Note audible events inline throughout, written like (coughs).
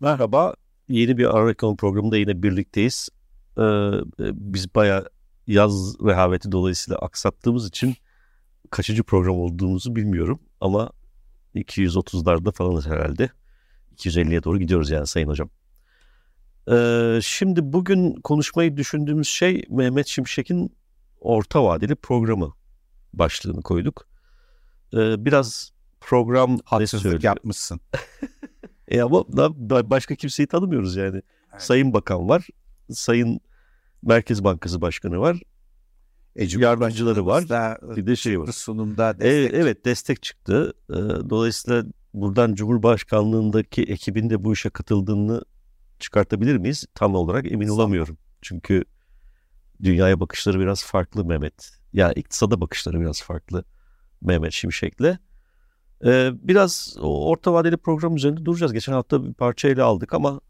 Merhaba, yeni bir ara ekonomi programında yine birlikteyiz. Ee, biz bayağı yaz rehaveti dolayısıyla aksattığımız için kaçıncı program olduğumuzu bilmiyorum ama 230'larda falanız herhalde. 250'ye doğru gidiyoruz yani sayın hocam. Ee, şimdi bugün konuşmayı düşündüğümüz şey Mehmet Şimşek'in orta vadeli programı başlığını koyduk. Ee, biraz program haksızlık yapmışsın. (laughs) e ama başka kimseyi tanımıyoruz yani. Evet. Sayın Bakan var, Sayın Merkez Bankası Başkanı var, e, yardımcıları var. Da, bir de şey var. Sunumda destek. Evet, evet destek çıktı. Ee, dolayısıyla buradan Cumhurbaşkanlığındaki ekibin de bu işe katıldığını çıkartabilir miyiz? Tam olarak emin olamıyorum. Çünkü dünyaya bakışları biraz farklı Mehmet. Yani iktisada bakışları biraz farklı Mehmet Şimşek'le. Ee, biraz orta vadeli program üzerinde duracağız. Geçen hafta bir parça ele aldık ama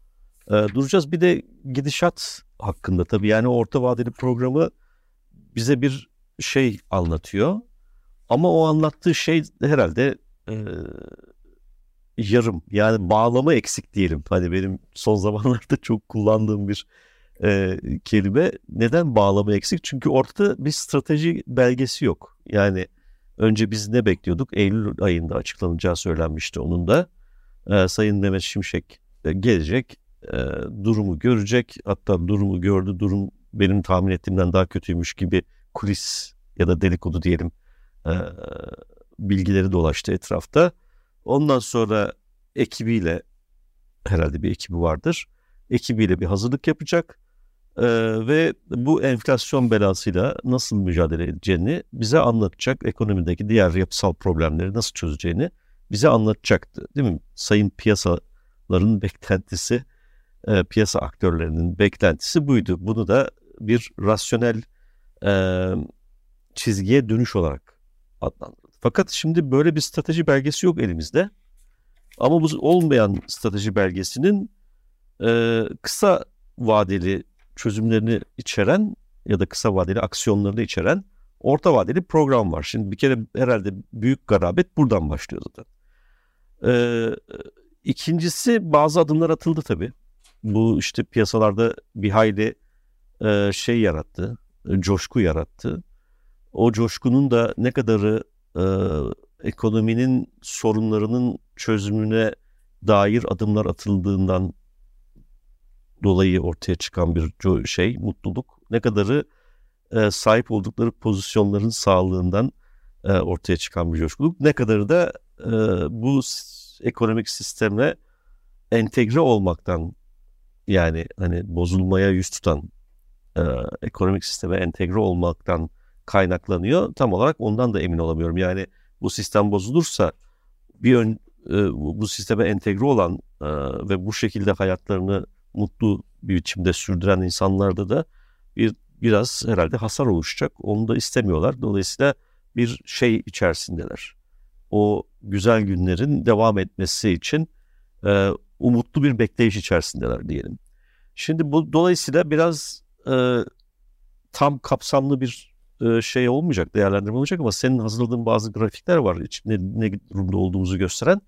e, duracağız. Bir de gidişat hakkında tabii. Yani orta vadeli programı bize bir şey anlatıyor. Ama o anlattığı şey herhalde e, yarım. Yani bağlama eksik diyelim. Hani benim son (laughs) zamanlarda çok kullandığım bir e, kelime. Neden bağlama eksik? Çünkü ortada bir strateji belgesi yok. Yani önce biz ne bekliyorduk? Eylül ayında açıklanacağı söylenmişti onun da. E, Sayın Mehmet Şimşek e, gelecek, e, durumu görecek. Hatta durumu gördü, durum benim tahmin ettiğimden daha kötüymüş gibi kulis ya da delikodu diyelim e, bilgileri dolaştı etrafta. Ondan sonra ekibiyle herhalde bir ekibi vardır. Ekibiyle bir hazırlık yapacak ee, ve bu enflasyon belasıyla nasıl mücadele edeceğini bize anlatacak. Ekonomideki diğer yapısal problemleri nasıl çözeceğini bize anlatacaktı. Değil mi? Sayın piyasaların beklentisi, e, piyasa aktörlerinin beklentisi buydu. Bunu da bir rasyonel e, çizgiye dönüş olarak adlandırdı. Fakat şimdi böyle bir strateji belgesi yok elimizde. Ama bu olmayan strateji belgesinin e, kısa vadeli çözümlerini içeren ya da kısa vadeli aksiyonlarını içeren orta vadeli program var. Şimdi bir kere herhalde büyük garabet buradan başlıyor zaten. Ee, ikincisi bazı adımlar atıldı tabii. Bu işte piyasalarda bir hayli e, şey yarattı, coşku yarattı. O coşkunun da ne kadarı e, ekonominin sorunlarının çözümüne dair adımlar atıldığından dolayı ortaya çıkan bir şey, mutluluk. Ne kadarı e, sahip oldukları pozisyonların sağlığından e, ortaya çıkan bir coşkuluk. Ne kadarı da e, bu ekonomik sisteme entegre olmaktan yani hani bozulmaya yüz tutan e, ekonomik sisteme entegre olmaktan kaynaklanıyor. Tam olarak ondan da emin olamıyorum. Yani bu sistem bozulursa bir ön, e, bu sisteme entegre olan e, ve bu şekilde hayatlarını mutlu bir biçimde sürdüren insanlarda da bir biraz herhalde hasar oluşacak. Onu da istemiyorlar. Dolayısıyla bir şey içerisindeler. O güzel günlerin devam etmesi için e, umutlu bir bekleyiş içerisindeler diyelim. Şimdi bu dolayısıyla biraz e, tam kapsamlı bir e, şey olmayacak, değerlendirme olacak ama senin hazırladığın bazı grafikler var içinde ne durumda olduğumuzu gösteren.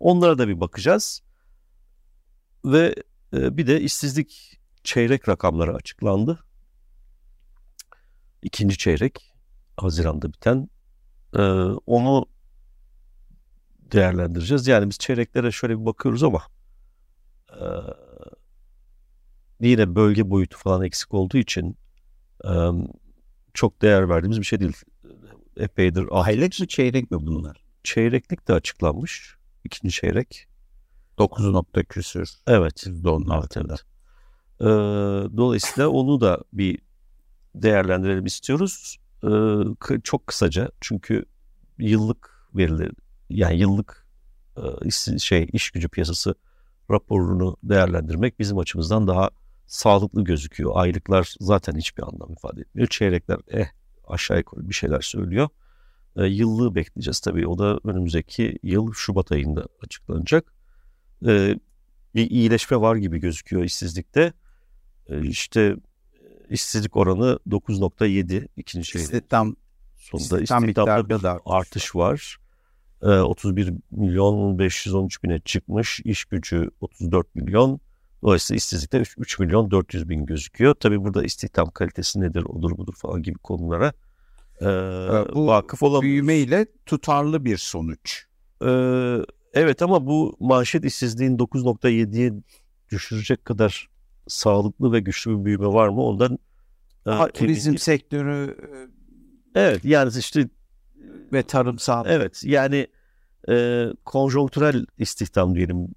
Onlara da bir bakacağız. Ve bir de işsizlik çeyrek rakamları açıklandı. İkinci çeyrek Haziran'da biten. E, onu değerlendireceğiz. Yani biz çeyreklere şöyle bir bakıyoruz ama e, yine bölge boyutu falan eksik olduğu için çok değer verdiğimiz bir şey değil. Epeydir. Aylık mı çeyrek mi bunlar? Çeyreklik de açıklanmış. ikinci çeyrek. 9 nokta küsür. Evet. %10'un altında. Ee, dolayısıyla onu da bir değerlendirelim istiyoruz. Ee, çok kısaca çünkü yıllık verileri yani yıllık e, şey iş gücü piyasası raporunu değerlendirmek bizim açımızdan daha sağlıklı gözüküyor. Aylıklar zaten hiçbir anlam ifade etmiyor. Çeyrekler eh aşağı yukarı bir şeyler söylüyor. E, yıllığı bekleyeceğiz tabii. O da önümüzdeki yıl Şubat ayında açıklanacak. E, bir iyileşme var gibi gözüküyor işsizlikte. E, işte işsizlik oranı 9.7 ikinci şey. İstihdam sonunda istihdamda bir da artış var. e, 31 milyon 513 bine çıkmış. İş gücü 34 milyon. Dolayısıyla işsizlikte 3, 3 milyon 400 bin gözüküyor. Tabii burada istihdam kalitesi nedir, odur budur falan gibi konulara e, Bu vakıf olamıyoruz. büyümeyle tutarlı bir sonuç. Ee, evet ama bu manşet işsizliğin 9.7'ye düşürecek kadar sağlıklı ve güçlü bir büyüme var mı? Ondan e, Ama emin turizm değilim. sektörü Evet yani işte e, ve tarımsal evet yani e, konjonktürel istihdam diyelim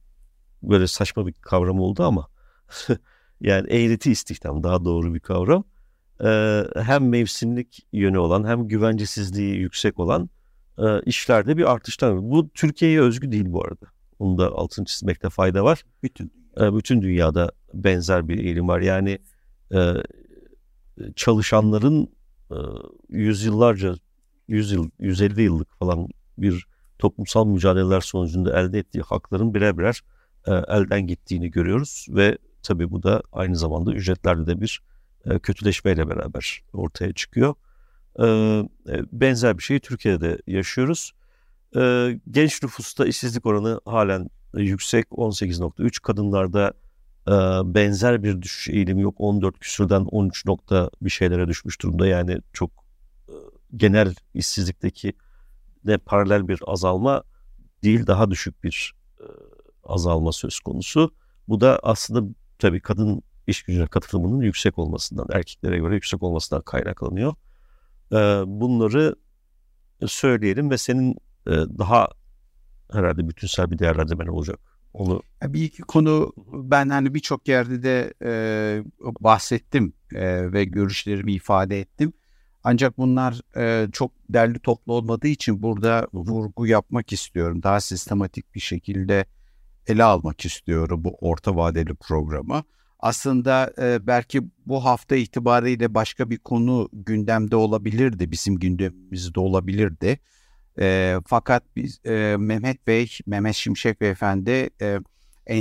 böyle saçma bir kavram oldu ama (laughs) yani eğreti istihdam daha doğru bir kavram. E, hem mevsimlik yönü olan hem güvencesizliği yüksek olan e, işlerde bir artıştan. Bu Türkiye'ye özgü değil bu arada. Onu da altını çizmekte fayda var. bütün E, bütün dünyada benzer bir eğilim var. Yani e, çalışanların e, yüzyıllarca, 100 yıl, 150 yıllık falan bir toplumsal mücadeleler sonucunda elde ettiği hakların birer birer e, elden gittiğini görüyoruz ve tabii bu da aynı zamanda ücretlerde de bir e, kötüleşmeyle beraber ortaya çıkıyor. E, benzer bir şeyi Türkiye'de yaşıyoruz. Genç nüfusta işsizlik oranı halen yüksek 18.3 kadınlarda benzer bir düşüş eğilimi yok 14 küsürden 13 nokta bir şeylere düşmüş durumda yani çok genel işsizlikteki de paralel bir azalma değil daha düşük bir azalma söz konusu. Bu da aslında tabii kadın iş gücüne katılımının yüksek olmasından, erkeklere göre yüksek olmasından kaynaklanıyor. E, bunları söyleyelim ve senin e, daha herhalde bütünsel bir değerlendirmen olacak. Onu Bir iki konu ben hani birçok yerde de e, bahsettim e, ve görüşlerimi ifade ettim. Ancak bunlar e, çok derli toplu olmadığı için burada vurgu yapmak istiyorum. Daha sistematik bir şekilde ele almak istiyorum bu orta vadeli programı. Aslında e, belki bu hafta itibariyle başka bir konu gündemde olabilirdi. Bizim gündemimizde olabilirdi. E, fakat biz e, Mehmet Bey, Mehmet Şimşek Beyefendi e,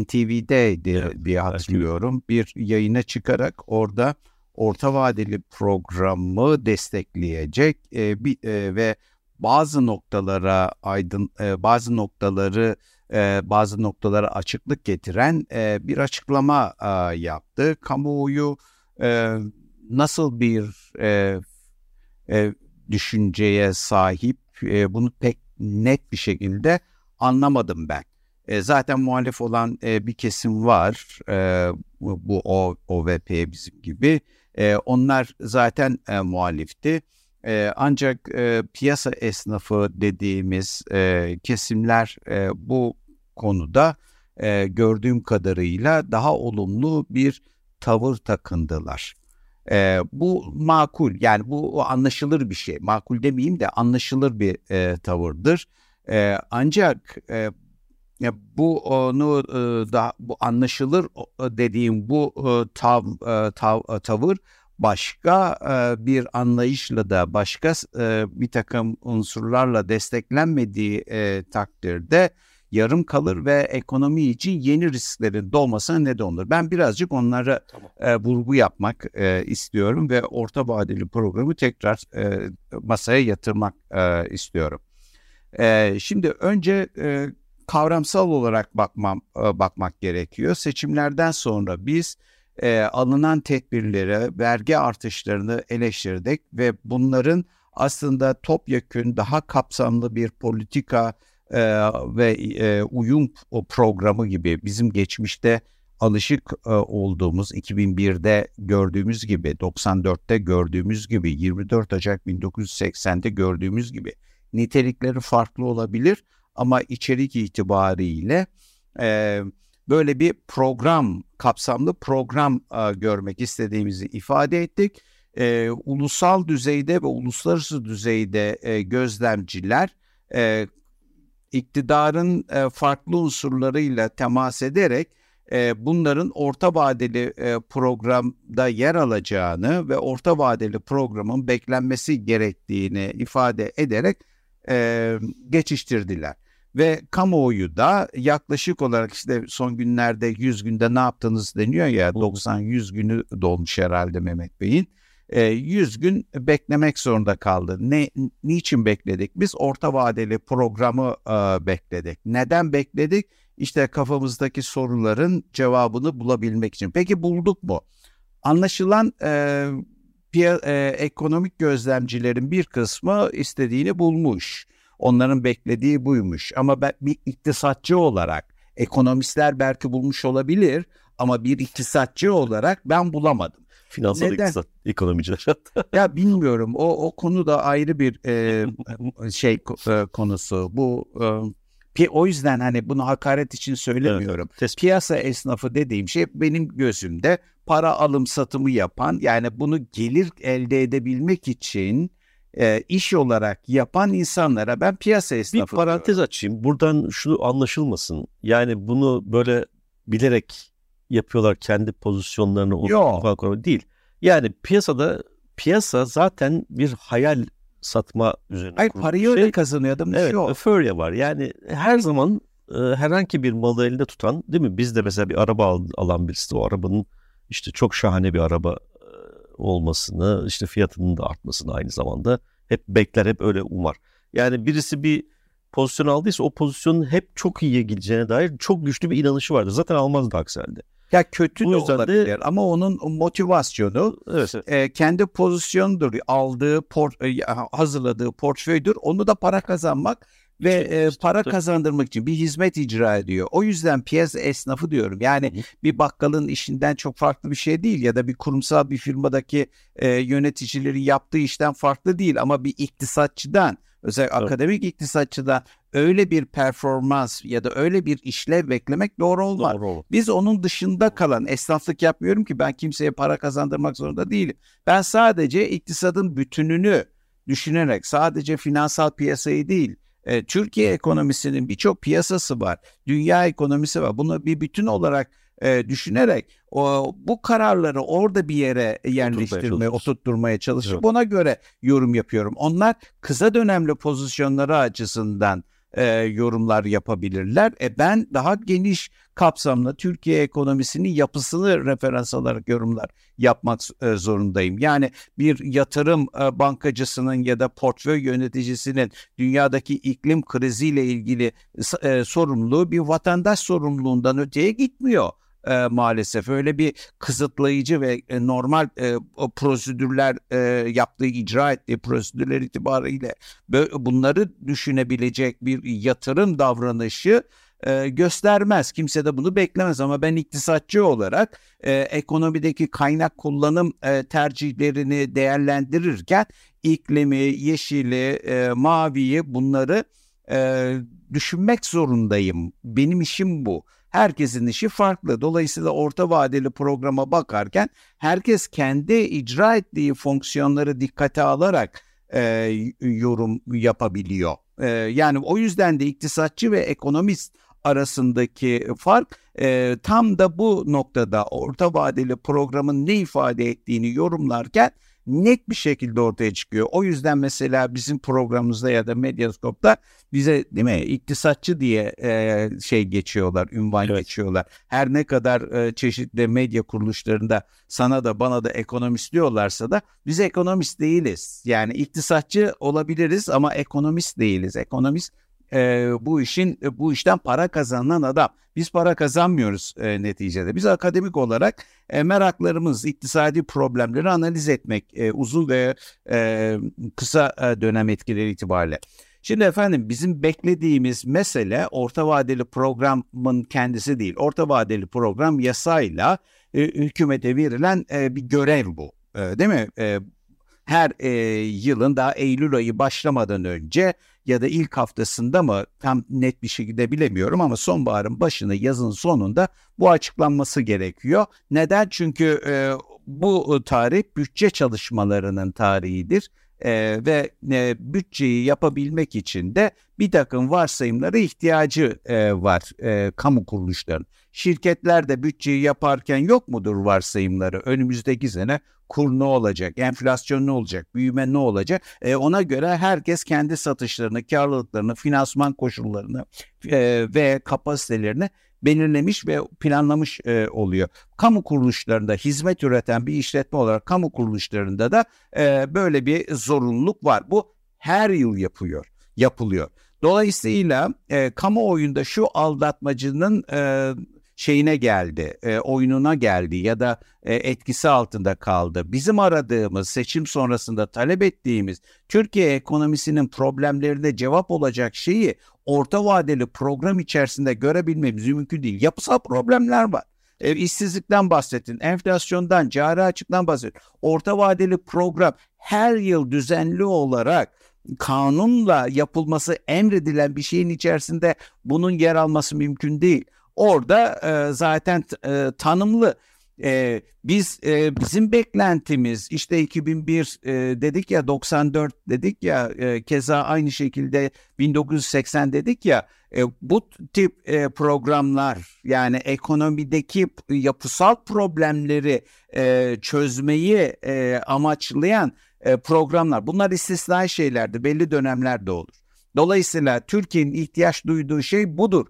NTV'deydi Evet, diye hatırlıyorum. Bir yayına çıkarak orada orta vadeli programı destekleyecek e, bir, e, ve bazı noktalara aydın e, bazı noktaları e, bazı noktalara açıklık getiren e, bir açıklama e, yaptı. Kamuoyu nasıl bir düşünceye sahip bunu pek net bir şekilde anlamadım ben. Zaten muhalif olan bir kesim var. Bu o, OVP bizim gibi. Onlar zaten muhalifti. E, ancak e, piyasa esnafı dediğimiz e, kesimler e, bu konuda e, gördüğüm kadarıyla daha olumlu bir tavır takındılar. E, bu makul yani bu anlaşılır bir şey. Makul demeyeyim de anlaşılır bir e, tavırdır. E, ancak e, ya bu onu e, da bu anlaşılır o- dediğim bu e, tav, e, tav- e, tavır başka e, bir anlayışla da başka e, bir takım unsurlarla desteklenmediği e, takdirde yarım kalır ve ekonomi için yeni risklerin doğmasına neden olur. Ben birazcık onlara e, vurgu yapmak e, istiyorum ve orta vadeli programı tekrar e, masaya yatırmak e, istiyorum. E, şimdi önce e, kavramsal olarak bakmam e, bakmak gerekiyor. Seçimlerden sonra biz e, alınan tedbirlere, vergi artışlarını eleştirdik ve bunların aslında topyekün daha kapsamlı bir politika e, ve e, uyum programı gibi bizim geçmişte alışık e, olduğumuz 2001'de gördüğümüz gibi 94'te gördüğümüz gibi 24 Ocak 1980'de gördüğümüz gibi nitelikleri farklı olabilir ama içerik itibariyle e, böyle bir program kapsamlı program e, görmek istediğimizi ifade ettik. E, ulusal düzeyde ve uluslararası düzeyde e, gözlemciler e, iktidarın e, farklı unsurlarıyla temas ederek e, bunların orta vadeli e, programda yer alacağını ve orta vadeli programın beklenmesi gerektiğini ifade ederek e, geçiştirdiler. Ve kamuoyu da yaklaşık olarak işte son günlerde 100 günde ne yaptınız deniyor ya 90-100 günü dolmuş herhalde Mehmet Bey'in. E, 100 gün beklemek zorunda kaldı. Ne niçin bekledik? Biz orta vadeli programı e, bekledik. Neden bekledik? İşte kafamızdaki soruların cevabını bulabilmek için. Peki bulduk mu? Anlaşılan e, e, ekonomik gözlemcilerin bir kısmı istediğini bulmuş. Onların beklediği buymuş. Ama ben bir iktisatçı olarak ekonomistler belki bulmuş olabilir ama bir iktisatçı olarak ben bulamadım. Finansal Neden? iktisat, ekonomiciler. (laughs) ya bilmiyorum. O o konu da ayrı bir e, (laughs) şey e, konusu. Bu e, o yüzden hani bunu hakaret için söylemiyorum. Evet, Piyasa esnafı dediğim şey benim gözümde para alım satımı yapan yani bunu gelir elde edebilmek için e, iş olarak yapan insanlara ben piyasa esnafı Bir parantez diyorum. açayım. Buradan şunu anlaşılmasın. Yani bunu böyle bilerek yapıyorlar kendi pozisyonlarını Yok. değil. Yani piyasada piyasa zaten bir hayal satma üzerine Hayır parayı şey. öyle kazanıyor adam. Evet yok. öförya var. Yani her zaman e, herhangi bir malı elinde tutan değil mi? Biz de mesela bir araba al, alan birisi o arabanın işte çok şahane bir araba e, olmasını işte fiyatının da artmasını aynı zamanda hep bekler hep öyle umar. Yani birisi bir pozisyon aldıysa o pozisyonun hep çok iyiye gideceğine dair çok güçlü bir inanışı vardır. Zaten almazdı aksi halde. Ya kötü Bu de olabilir de, ama onun motivasyonu evet, evet. E, kendi pozisyonudur. Aldığı, port, e, hazırladığı portföydür. Onu da para kazanmak ve e, para kazandırmak için bir hizmet icra ediyor. O yüzden piyasa esnafı diyorum. Yani bir bakkalın işinden çok farklı bir şey değil ya da bir kurumsal bir firmadaki e, yöneticilerin yaptığı işten farklı değil ama bir iktisatçıdan özellikle evet. akademik iktisatçıda öyle bir performans ya da öyle bir işlev beklemek doğru olmaz. Doğru. Biz onun dışında kalan esnaflık yapmıyorum ki ben kimseye para kazandırmak zorunda değilim. Ben sadece iktisadın bütününü düşünerek sadece finansal piyasayı değil e, Türkiye ekonomisinin birçok piyasası var. Dünya ekonomisi var. Bunu bir bütün olarak e, düşünerek o, bu kararları orada bir yere yerleştirmeye, oturtturmaya çalışıp evet. ona göre yorum yapıyorum. Onlar kısa dönemli pozisyonları açısından e, yorumlar yapabilirler. E ben daha geniş kapsamlı Türkiye ekonomisinin yapısını referans alarak yorumlar yapmak e, zorundayım. Yani bir yatırım e, bankacısının ya da portföy yöneticisinin dünyadaki iklim kriziyle ilgili e, sorumluluğu bir vatandaş sorumluluğundan öteye gitmiyor e, maalesef öyle bir kısıtlayıcı ve e, normal e, o prosedürler e, yaptığı icra ettiği prosedürler itibariyle bunları düşünebilecek bir yatırım davranışı e, göstermez. Kimse de bunu beklemez ama ben iktisatçı olarak e, ekonomideki kaynak kullanım e, tercihlerini değerlendirirken iklimi, yeşili, e, maviyi bunları e, düşünmek zorundayım. Benim işim bu. Herkesin işi farklı. Dolayısıyla orta vadeli programa bakarken herkes kendi icra ettiği fonksiyonları dikkate alarak e, yorum yapabiliyor. E, yani o yüzden de iktisatçı ve ekonomist arasındaki fark e, tam da bu noktada orta vadeli programın ne ifade ettiğini yorumlarken net bir şekilde ortaya çıkıyor. O yüzden mesela bizim programımızda ya da Medyaskop'ta bize değil mi iktisatçı diye e, şey geçiyorlar, ünvan evet. geçiyorlar. Her ne kadar e, çeşitli medya kuruluşlarında sana da bana da ekonomist diyorlarsa da biz ekonomist değiliz. Yani iktisatçı olabiliriz ama ekonomist değiliz. Ekonomist e, bu işin bu işten para kazanan adam. Biz para kazanmıyoruz e, neticede. Biz akademik olarak e, meraklarımız, iktisadi problemleri analiz etmek e, uzun ve e, kısa e, dönem etkileri itibariyle. Şimdi efendim bizim beklediğimiz mesele orta vadeli programın kendisi değil. Orta vadeli program yasayla e, hükümete verilen e, bir görev bu. E, değil mi? E, her e, yılın daha Eylül ayı başlamadan önce ya da ilk haftasında mı tam net bir şekilde bilemiyorum ama sonbaharın başını yazın sonunda bu açıklanması gerekiyor. Neden? Çünkü e, bu tarih bütçe çalışmalarının tarihidir. Ee, ve e, bütçeyi yapabilmek için de bir takım varsayımlara ihtiyacı e, var e, kamu kuruluşlarının. Şirketler de bütçeyi yaparken yok mudur varsayımları? Önümüzdeki sene kur ne olacak, enflasyon ne olacak, büyüme ne olacak? E, ona göre herkes kendi satışlarını, karlılıklarını, finansman koşullarını e, ve kapasitelerini belirlemiş ve planlamış e, oluyor. Kamu kuruluşlarında hizmet üreten bir işletme olarak kamu kuruluşlarında da e, böyle bir zorunluluk var. Bu her yıl yapıyor, yapılıyor. Dolayısıyla e, kamuoyunda şu aldatmacının e, şeyine geldi, e, oyununa geldi ya da e, etkisi altında kaldı. Bizim aradığımız, seçim sonrasında talep ettiğimiz Türkiye ekonomisinin problemlerine cevap olacak şeyi orta vadeli program içerisinde görebilmemiz mümkün değil. Yapısal problemler var. E, işsizlikten bahsettin, enflasyondan, cari açıktan bahsettin. Orta vadeli program her yıl düzenli olarak kanunla yapılması emredilen bir şeyin içerisinde bunun yer alması mümkün değil. Orada e, zaten e, tanımlı. E, biz e, bizim beklentimiz işte 2001 e, dedik ya 94 dedik ya e, keza aynı şekilde 1980 dedik ya e, bu tip e, programlar yani ekonomideki yapısal problemleri e, çözmeyi e, amaçlayan e, programlar bunlar istisnai şeylerdi belli dönemlerde olur. Dolayısıyla Türkiye'nin ihtiyaç duyduğu şey budur.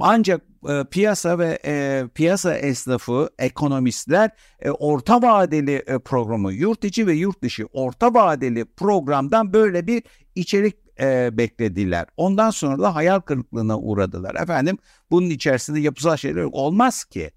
Ancak e, piyasa ve e, piyasa esnafı, ekonomistler e, orta vadeli e, programı, yurt içi ve yurt dışı orta vadeli programdan böyle bir içerik e, beklediler. Ondan sonra da hayal kırıklığına uğradılar. Efendim bunun içerisinde yapısal şeyler olmaz ki.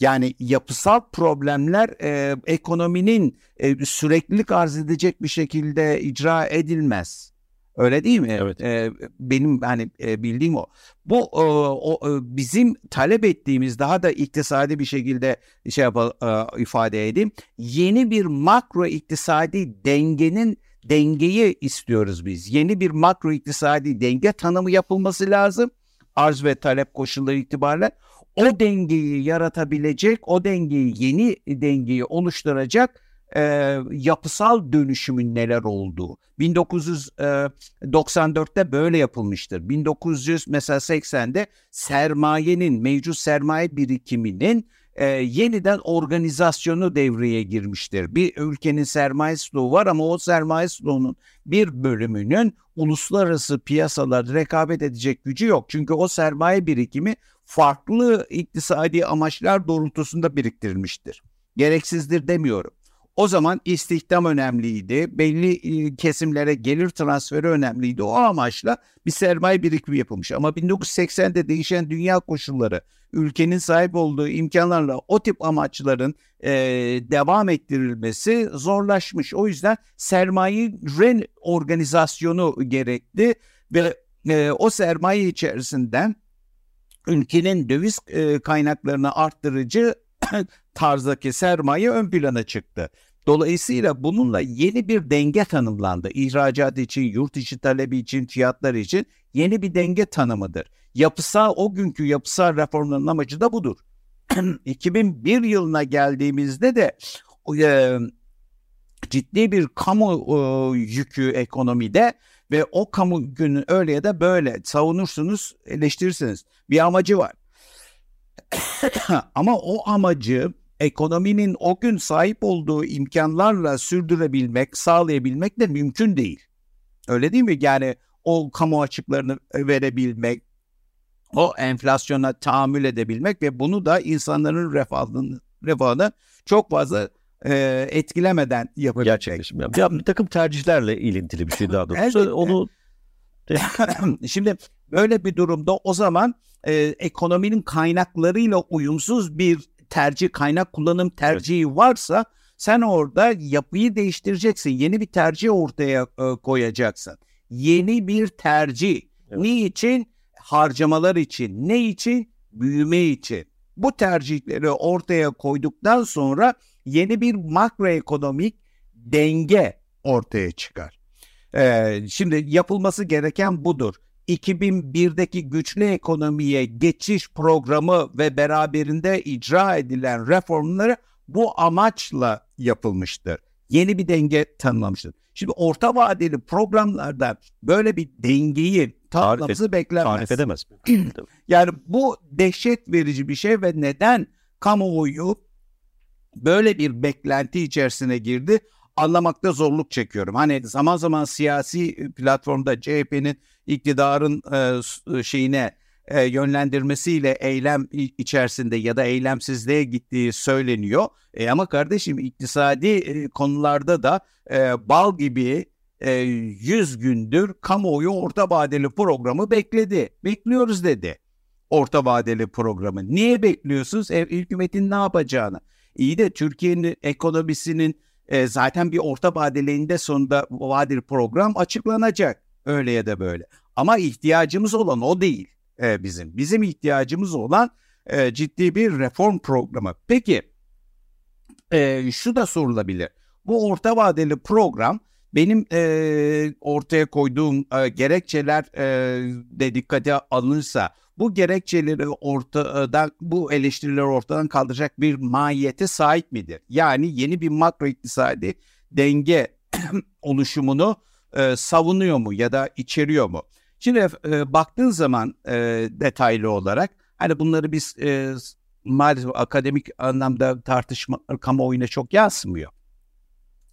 Yani yapısal problemler e, ekonominin e, süreklilik arz edecek bir şekilde icra edilmez. Öyle değil mi? Evet. Ee, benim hani e, bildiğim o. Bu o, o bizim talep ettiğimiz daha da iktisadi bir şekilde şey yapal, e, ifade edeyim. Yeni bir makro iktisadi dengenin dengeyi istiyoruz biz. Yeni bir makro iktisadi denge tanımı yapılması lazım. Arz ve talep koşulları itibariyle o dengeyi yaratabilecek, o dengeyi yeni dengeyi oluşturacak e, yapısal dönüşümün neler olduğu. 1994'te böyle yapılmıştır. 1900 mesela 80'de sermayenin mevcut sermaye birikiminin e, yeniden organizasyonu devreye girmiştir. Bir ülkenin sermaye stoğu var ama o sermaye stoğunun bir bölümünün uluslararası piyasalarda rekabet edecek gücü yok. Çünkü o sermaye birikimi farklı iktisadi amaçlar doğrultusunda biriktirilmiştir. Gereksizdir demiyorum. O zaman istihdam önemliydi. Belli e, kesimlere gelir transferi önemliydi. O amaçla bir sermaye birikimi yapılmış. Ama 1980'de değişen dünya koşulları, ülkenin sahip olduğu imkanlarla o tip amaçların e, devam ettirilmesi zorlaşmış. O yüzden sermaye organizasyonu gerekli ve e, o sermaye içerisinden ülkenin döviz e, kaynaklarını arttırıcı (coughs) tarzdaki sermaye ön plana çıktı. Dolayısıyla bununla yeni bir denge tanımlandı. İhracat için, yurt içi talebi için, fiyatlar için yeni bir denge tanımıdır. Yapısal o günkü yapısal reformların amacı da budur. (clears throat) 2001 yılına geldiğimizde de e, ciddi bir kamu e, yükü ekonomide ve o kamu günü öyle ya da böyle savunursunuz, eleştirirsiniz. Bir amacı var. (clears throat) Ama o amacı ekonominin o gün sahip olduğu imkanlarla sürdürebilmek, sağlayabilmek de mümkün değil. Öyle değil mi? Yani o kamu açıklarını verebilmek, o enflasyona tahammül edebilmek ve bunu da insanların refahını, refahını çok fazla e, etkilemeden yapabilmek. Gerçekleşim. Yani. Ya, bir takım tercihlerle ilintili bir şey daha doğrusu. Onu (laughs) Şimdi böyle bir durumda o zaman e, ekonominin kaynaklarıyla uyumsuz bir tercih, kaynak kullanım tercihi evet. varsa sen orada yapıyı değiştireceksin. Yeni bir tercih ortaya e, koyacaksın. Yeni bir tercih. Evet. Ne için? Harcamalar için. Ne için? Büyüme için. Bu tercihleri ortaya koyduktan sonra yeni bir makroekonomik denge ortaya çıkar. Ee, şimdi yapılması gereken budur. 2001'deki güçlü ekonomiye geçiş programı ve beraberinde icra edilen reformları bu amaçla yapılmıştır. Yeni bir denge tanımlamıştır. Şimdi orta vadeli programlarda böyle bir dengeyi tanımlamamızı beklenmez. (clears throat) Tarif edemez. yani bu dehşet verici bir şey ve neden kamuoyu böyle bir beklenti içerisine girdi anlamakta zorluk çekiyorum. Hani zaman zaman siyasi platformda CHP'nin iktidarın e, şeyine e, yönlendirmesiyle eylem içerisinde ya da eylemsizliğe gittiği söyleniyor. E, ama kardeşim iktisadi e, konularda da e, bal gibi e, 100 gündür kamuoyu orta vadeli programı bekledi. Bekliyoruz dedi orta vadeli programı. Niye bekliyorsunuz? E, hükümetin ne yapacağını. İyi de Türkiye'nin ekonomisinin e, zaten bir orta vadeliğinde sonunda vadeli program açıklanacak. Öyle ya da böyle. Ama ihtiyacımız olan o değil e, bizim. Bizim ihtiyacımız olan e, ciddi bir reform programı. Peki e, şu da sorulabilir. Bu orta vadeli program benim e, ortaya koyduğum e, gerekçeler e, de dikkate alınırsa bu gerekçeleri ortadan bu eleştirileri ortadan kaldıracak bir mahiyete sahip midir? Yani yeni bir makro iktisadi denge (clears throat) oluşumunu e, savunuyor mu ya da içeriyor mu? Şimdi e, baktığın zaman e, detaylı olarak hani bunları biz e, maalesef akademik anlamda tartışma kamuoyuna çok yansımıyor.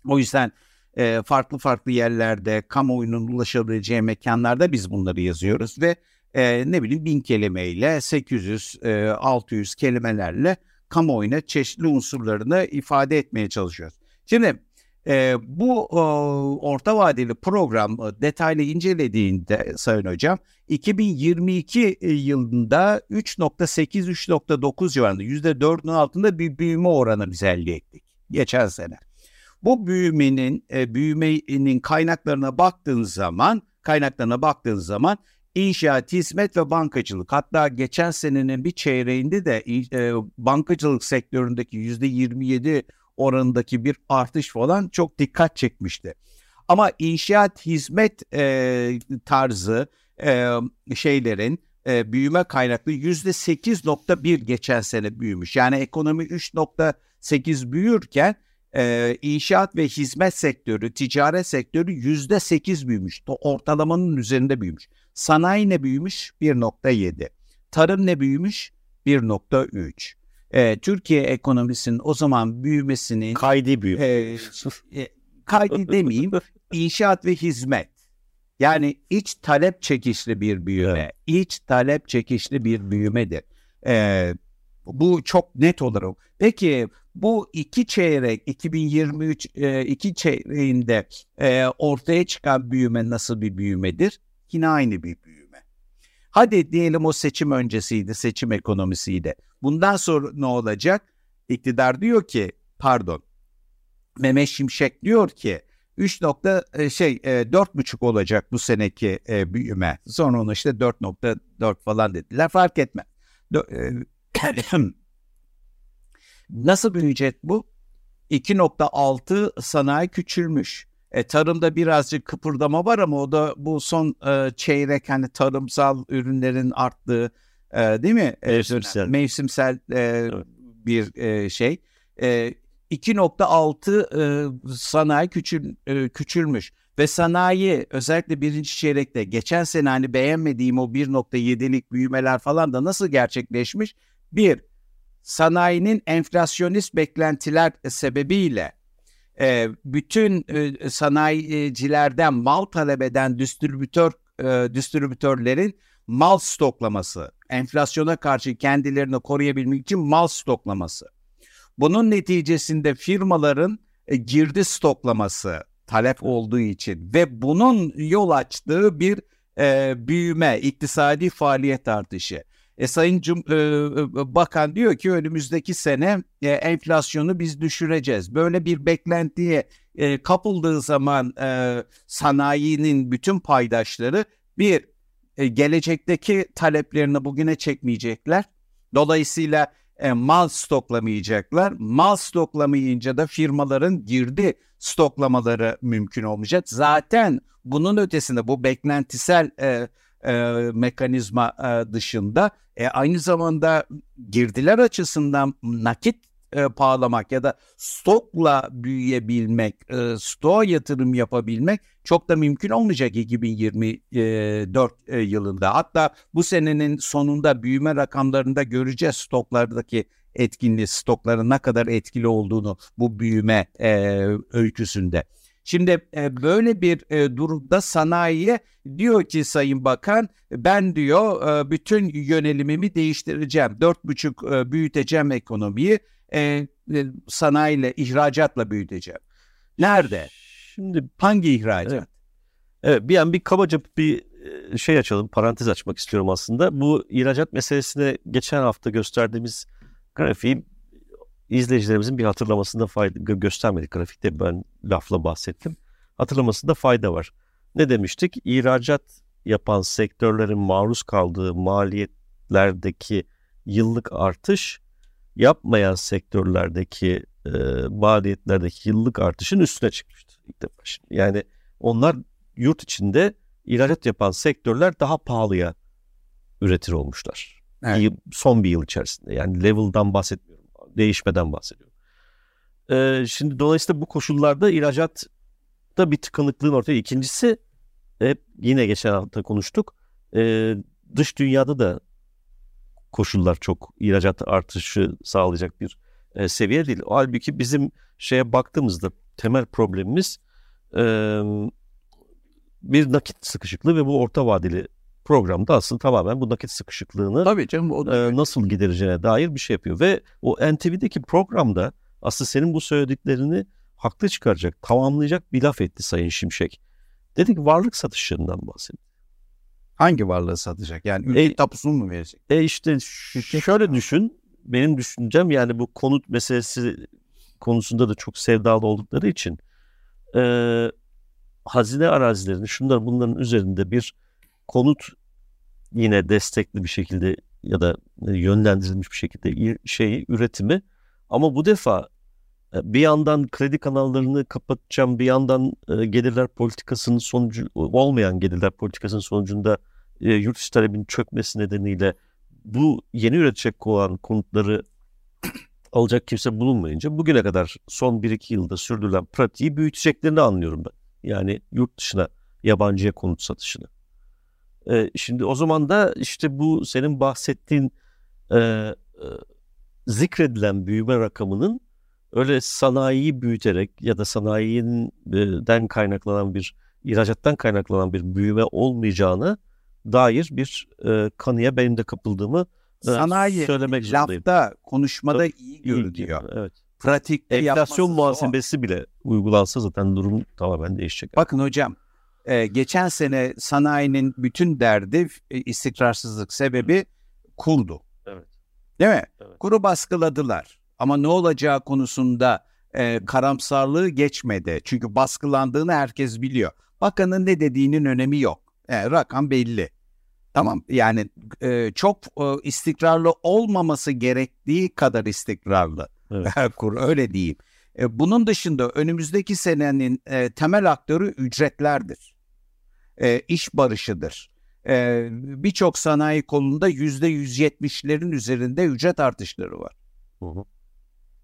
O yüzden e, farklı farklı yerlerde kamuoyunun ulaşabileceği mekanlarda biz bunları yazıyoruz ve e, ne bileyim bin kelimeyle 800 e, 600 kelimelerle kamuoyuna çeşitli unsurlarını ifade etmeye çalışıyoruz. Şimdi e, bu e, orta vadeli program detaylı incelediğinde Sayın Hocam 2022 yılında 3.8-3.9 civarında %4'ün altında bir büyüme oranı biz elde ettik geçen sene. Bu büyümenin e, büyümenin kaynaklarına baktığın zaman kaynaklarına baktığın zaman inşaat, hizmet ve bankacılık. Hatta geçen senenin bir çeyreğinde de e, bankacılık sektöründeki yüzde 27 oranındaki bir artış falan çok dikkat çekmişti. Ama inşaat, hizmet e, tarzı e, şeylerin e, büyüme kaynaklı yüzde 8.1 geçen sene büyümüş. Yani ekonomi 3.8 büyürken e, inşaat ve hizmet sektörü, ticaret sektörü yüzde 8 büyümüş. Ortalamanın üzerinde büyümüş. Sanayi ne büyümüş? 1.7. Tarım ne büyümüş? 1.3. E, Türkiye ekonomisinin o zaman büyümesinin kaydi büyüme. E, kaydi demeyeyim. (laughs) inşaat ve hizmet. Yani iç talep çekişli bir büyüme. Evet. İç talep çekişli bir büyümedir. E, bu çok net olarak. Peki bu iki çeyrek 2023 e, iki çeyreğinde e, ortaya çıkan büyüme nasıl bir büyümedir? yine aynı bir büyüme. Hadi diyelim o seçim öncesiydi, seçim ekonomisiydi. Bundan sonra ne olacak? İktidar diyor ki, pardon, Mehmet Şimşek diyor ki 3 nokta e, şey e, 4,5 olacak bu seneki e, büyüme. Sonra onu işte 4.4 falan dediler. Fark etme. E, (clears throat) nasıl büyüyecek bu? 2.6 sanayi küçülmüş. E, tarımda birazcık kıpırdama var ama o da bu son e, çeyrek hani tarımsal ürünlerin arttığı e, değil mi? E, mevsimsel. Mevsimsel e, evet. bir e, şey. E, 2.6 e, sanayi küçül, e, küçülmüş ve sanayi özellikle birinci çeyrekte geçen sene hani beğenmediğim o 1.7'lik büyümeler falan da nasıl gerçekleşmiş? Bir, sanayinin enflasyonist beklentiler sebebiyle e, bütün e, sanayicilerden mal talep eden distribütör e, distribütörlerin mal stoklaması, enflasyona karşı kendilerini koruyabilmek için mal stoklaması. Bunun neticesinde firmaların e, girdi stoklaması talep olduğu için ve bunun yol açtığı bir e, büyüme, iktisadi faaliyet artışı. E, Sayın Cum e, e, Bakan diyor ki önümüzdeki sene e, enflasyonu biz düşüreceğiz. Böyle bir beklentiye e, kapıldığı zaman e, sanayinin bütün paydaşları bir e, gelecekteki taleplerini bugüne çekmeyecekler. Dolayısıyla e, mal stoklamayacaklar. Mal stoklamayınca da firmaların girdi stoklamaları mümkün olmayacak. Zaten bunun ötesinde bu beklentisel e, e, mekanizma e, dışında e, aynı zamanda girdiler açısından nakit e, bağlamak ya da stokla büyüyebilmek, e, stoğa yatırım yapabilmek çok da mümkün olmayacak 2024 e, yılında. Hatta bu senenin sonunda büyüme rakamlarında göreceğiz stoklardaki etkinliği, stokların ne kadar etkili olduğunu bu büyüme e, öyküsünde. Şimdi e, böyle bir e, durumda sanayiye diyor ki Sayın Bakan ben diyor e, bütün yönelimimi değiştireceğim. Dört buçuk e, büyüteceğim ekonomiyi e, sanayiyle ihracatla büyüteceğim. Nerede? Şimdi Hangi ihracat? Evet. Evet bir an bir kabaca bir şey açalım, parantez açmak istiyorum aslında. Bu ihracat meselesine geçen hafta gösterdiğimiz grafiği izleyicilerimizin bir hatırlamasında fayda göstermedik. Grafikte ben lafla bahsettim. Hatırlamasında fayda var. Ne demiştik? İhracat yapan sektörlerin maruz kaldığı maliyetlerdeki yıllık artış yapmayan sektörlerdeki e, maliyetlerdeki yıllık artışın üstüne çıkmıştı ilk defa. Şimdi. Yani onlar yurt içinde ihracat yapan sektörler daha pahalıya üretir olmuşlar. Evet. Son bir yıl içerisinde. Yani level'dan bahsetmiyorum. Değişmeden bahsediyorum. Ee, şimdi dolayısıyla bu koşullarda ihracatta bir tıkanıklığın ortaya. İkincisi hep yine geçen hafta konuştuk. Ee, dış dünyada da koşullar çok ihracat artışı sağlayacak bir e, seviye değil. Halbuki bizim şeye baktığımızda temel problemimiz e, bir nakit sıkışıklığı ve bu orta vadeli programda aslında tamamen bu nakit sıkışıklığını Tabii canım o da e, nasıl gidereceğine dair bir şey yapıyor. Ve o NTV'deki programda aslında senin bu söylediklerini haklı çıkaracak, tamamlayacak bir laf etti Sayın Şimşek. Dedik varlık satışlarından bahsetti. hangi varlığı satacak? Yani ülke E- tapusunu mu verecek? E işte ş- şöyle düşün, benim düşüncem yani bu konut meselesi konusunda da çok sevdalı oldukları için e, hazine arazilerini şunlar bunların üzerinde bir konut yine destekli bir şekilde ya da yönlendirilmiş bir şekilde şeyi üretimi ama bu defa e, bir yandan kredi kanallarını kapatacağım bir yandan e, gelirler politikasının sonucu olmayan gelirler politikasının sonucunda e, yurt dışı talebinin çökmesi nedeniyle bu yeni üretecek olan konutları alacak kimse bulunmayınca bugüne kadar son 1-2 yılda sürdürülen pratiği büyüteceklerini anlıyorum ben. Yani yurt dışına yabancıya konut satışını. Ee, şimdi o zaman da işte bu senin bahsettiğin e, e, zikredilen büyüme rakamının öyle sanayiyi büyüterek ya da sanayiden kaynaklanan bir ihracattan kaynaklanan bir büyüme olmayacağına dair bir e, kanıya benim de kapıldığımı e, Sanayi söylemek zorundayım. lafta, konuşmada iyi İyi görülüyor. Evet. Pratikte Enflasyon muhasebesi bile uygulansa zaten durum tamamen değişecek. Bakın hocam, e, geçen sene sanayinin bütün derdi e, istikrarsızlık sebebi kurdu. Evet. Değil mi? Evet. Kuru baskıladılar. Ama ne olacağı konusunda e, karamsarlığı geçmedi. Çünkü baskılandığını herkes biliyor. Bakanın ne dediğinin önemi yok. E, rakam belli. Tamam yani e, çok e, istikrarlı olmaması gerektiği kadar istikrarlı. Evet. (laughs) Kur öyle diyeyim. E, bunun dışında önümüzdeki senenin e, temel aktörü ücretlerdir. E, iş barışıdır. E, Birçok sanayi kolunda yüzde yüz yetmişlerin üzerinde ücret artışları var. Hı hı.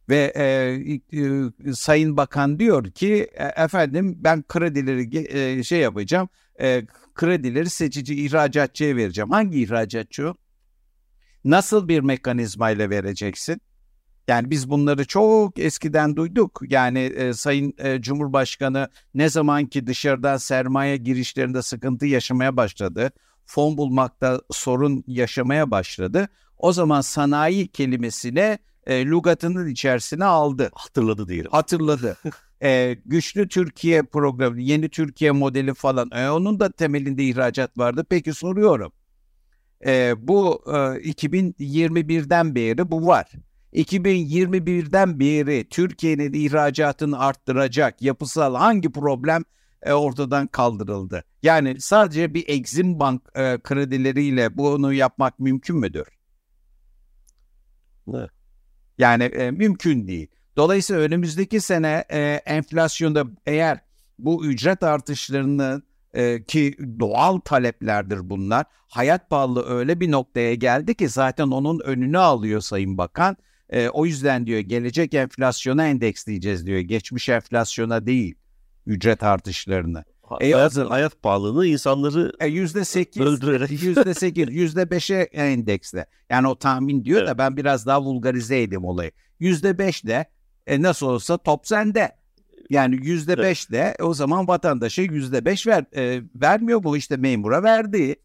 Ve e, e, Sayın Bakan diyor ki e, efendim ben kredileri e, şey yapacağım, e, kredileri seçici ihracatçıya vereceğim. Hangi ihracatçı o? Nasıl bir mekanizmayla vereceksin? Yani biz bunları çok eskiden duyduk. Yani e, Sayın e, Cumhurbaşkanı ne zaman ki dışarıdan sermaye girişlerinde sıkıntı yaşamaya başladı, fon bulmakta sorun yaşamaya başladı. O zaman sanayi kelimesine e, lügatının içerisine aldı Hatırladı diyelim. hatırladı. Ee, (laughs) güçlü Türkiye programı, yeni Türkiye modeli falan. E, onun da temelinde ihracat vardı. Peki soruyorum. Ee, bu e, 2021'den beri bu var. 2021'den beri Türkiye'nin ihracatını arttıracak yapısal hangi problem e, ortadan kaldırıldı? Yani sadece bir Exim Bank e, kredileriyle bunu yapmak mümkün müdür? Ne? Yani e, mümkün değil. Dolayısıyla önümüzdeki sene e, enflasyonda eğer bu ücret artışlarını e, ki doğal taleplerdir bunlar. Hayat pahalılığı öyle bir noktaya geldi ki zaten onun önünü alıyor Sayın Bakan. E, o yüzden diyor gelecek enflasyona endeksleyeceğiz diyor. Geçmiş enflasyona değil ücret artışlarını. E, hayat, hayat pahalılığı insanları E, Yüzde sekiz, Öldürerek. yüzde (laughs) sekiz, yüzde beşe endeksle. Yani o tahmin diyor da Evet. ben biraz daha vulgarize edeyim olayı. Yüzde beş de e, nasıl olsa top sende. Yani yüzde beş de o zaman vatandaşa yüzde beş ver, e, vermiyor bu işte memura verdi.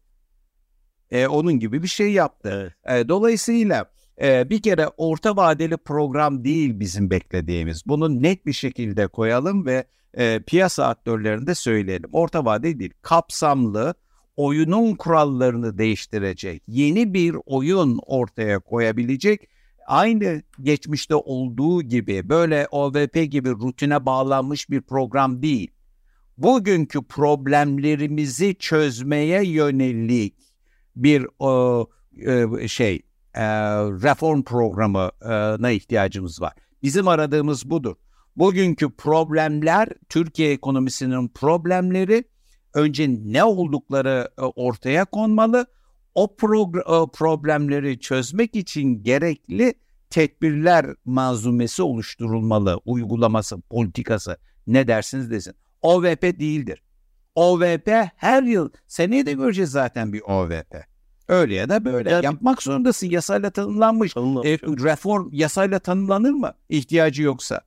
E, onun gibi bir şey yaptı. Evet. E, dolayısıyla e, bir kere orta vadeli program değil bizim beklediğimiz. Bunu net bir şekilde koyalım ve e, piyasa aktörlerine de söyleyelim. Orta vadeli değil, kapsamlı oyunun kurallarını değiştirecek, yeni bir oyun ortaya koyabilecek aynı geçmişte olduğu gibi böyle OVP gibi rutine bağlanmış bir program değil. Bugünkü problemlerimizi çözmeye yönelik bir o, e, şey e, reform programına ihtiyacımız var. Bizim aradığımız budur. Bugünkü problemler Türkiye ekonomisinin problemleri önce ne oldukları e, ortaya konmalı. O e, problemleri çözmek için gerekli tedbirler manzumesi oluşturulmalı, uygulaması, politikası ne dersiniz desin. OVP değildir. OVP her yıl, seneye de göreceğiz zaten bir OVP. Öyle ya da böyle. Yani- Yapmak zorundasın. Yasayla tanımlanmış. E, reform yasayla tanımlanır mı ihtiyacı yoksa?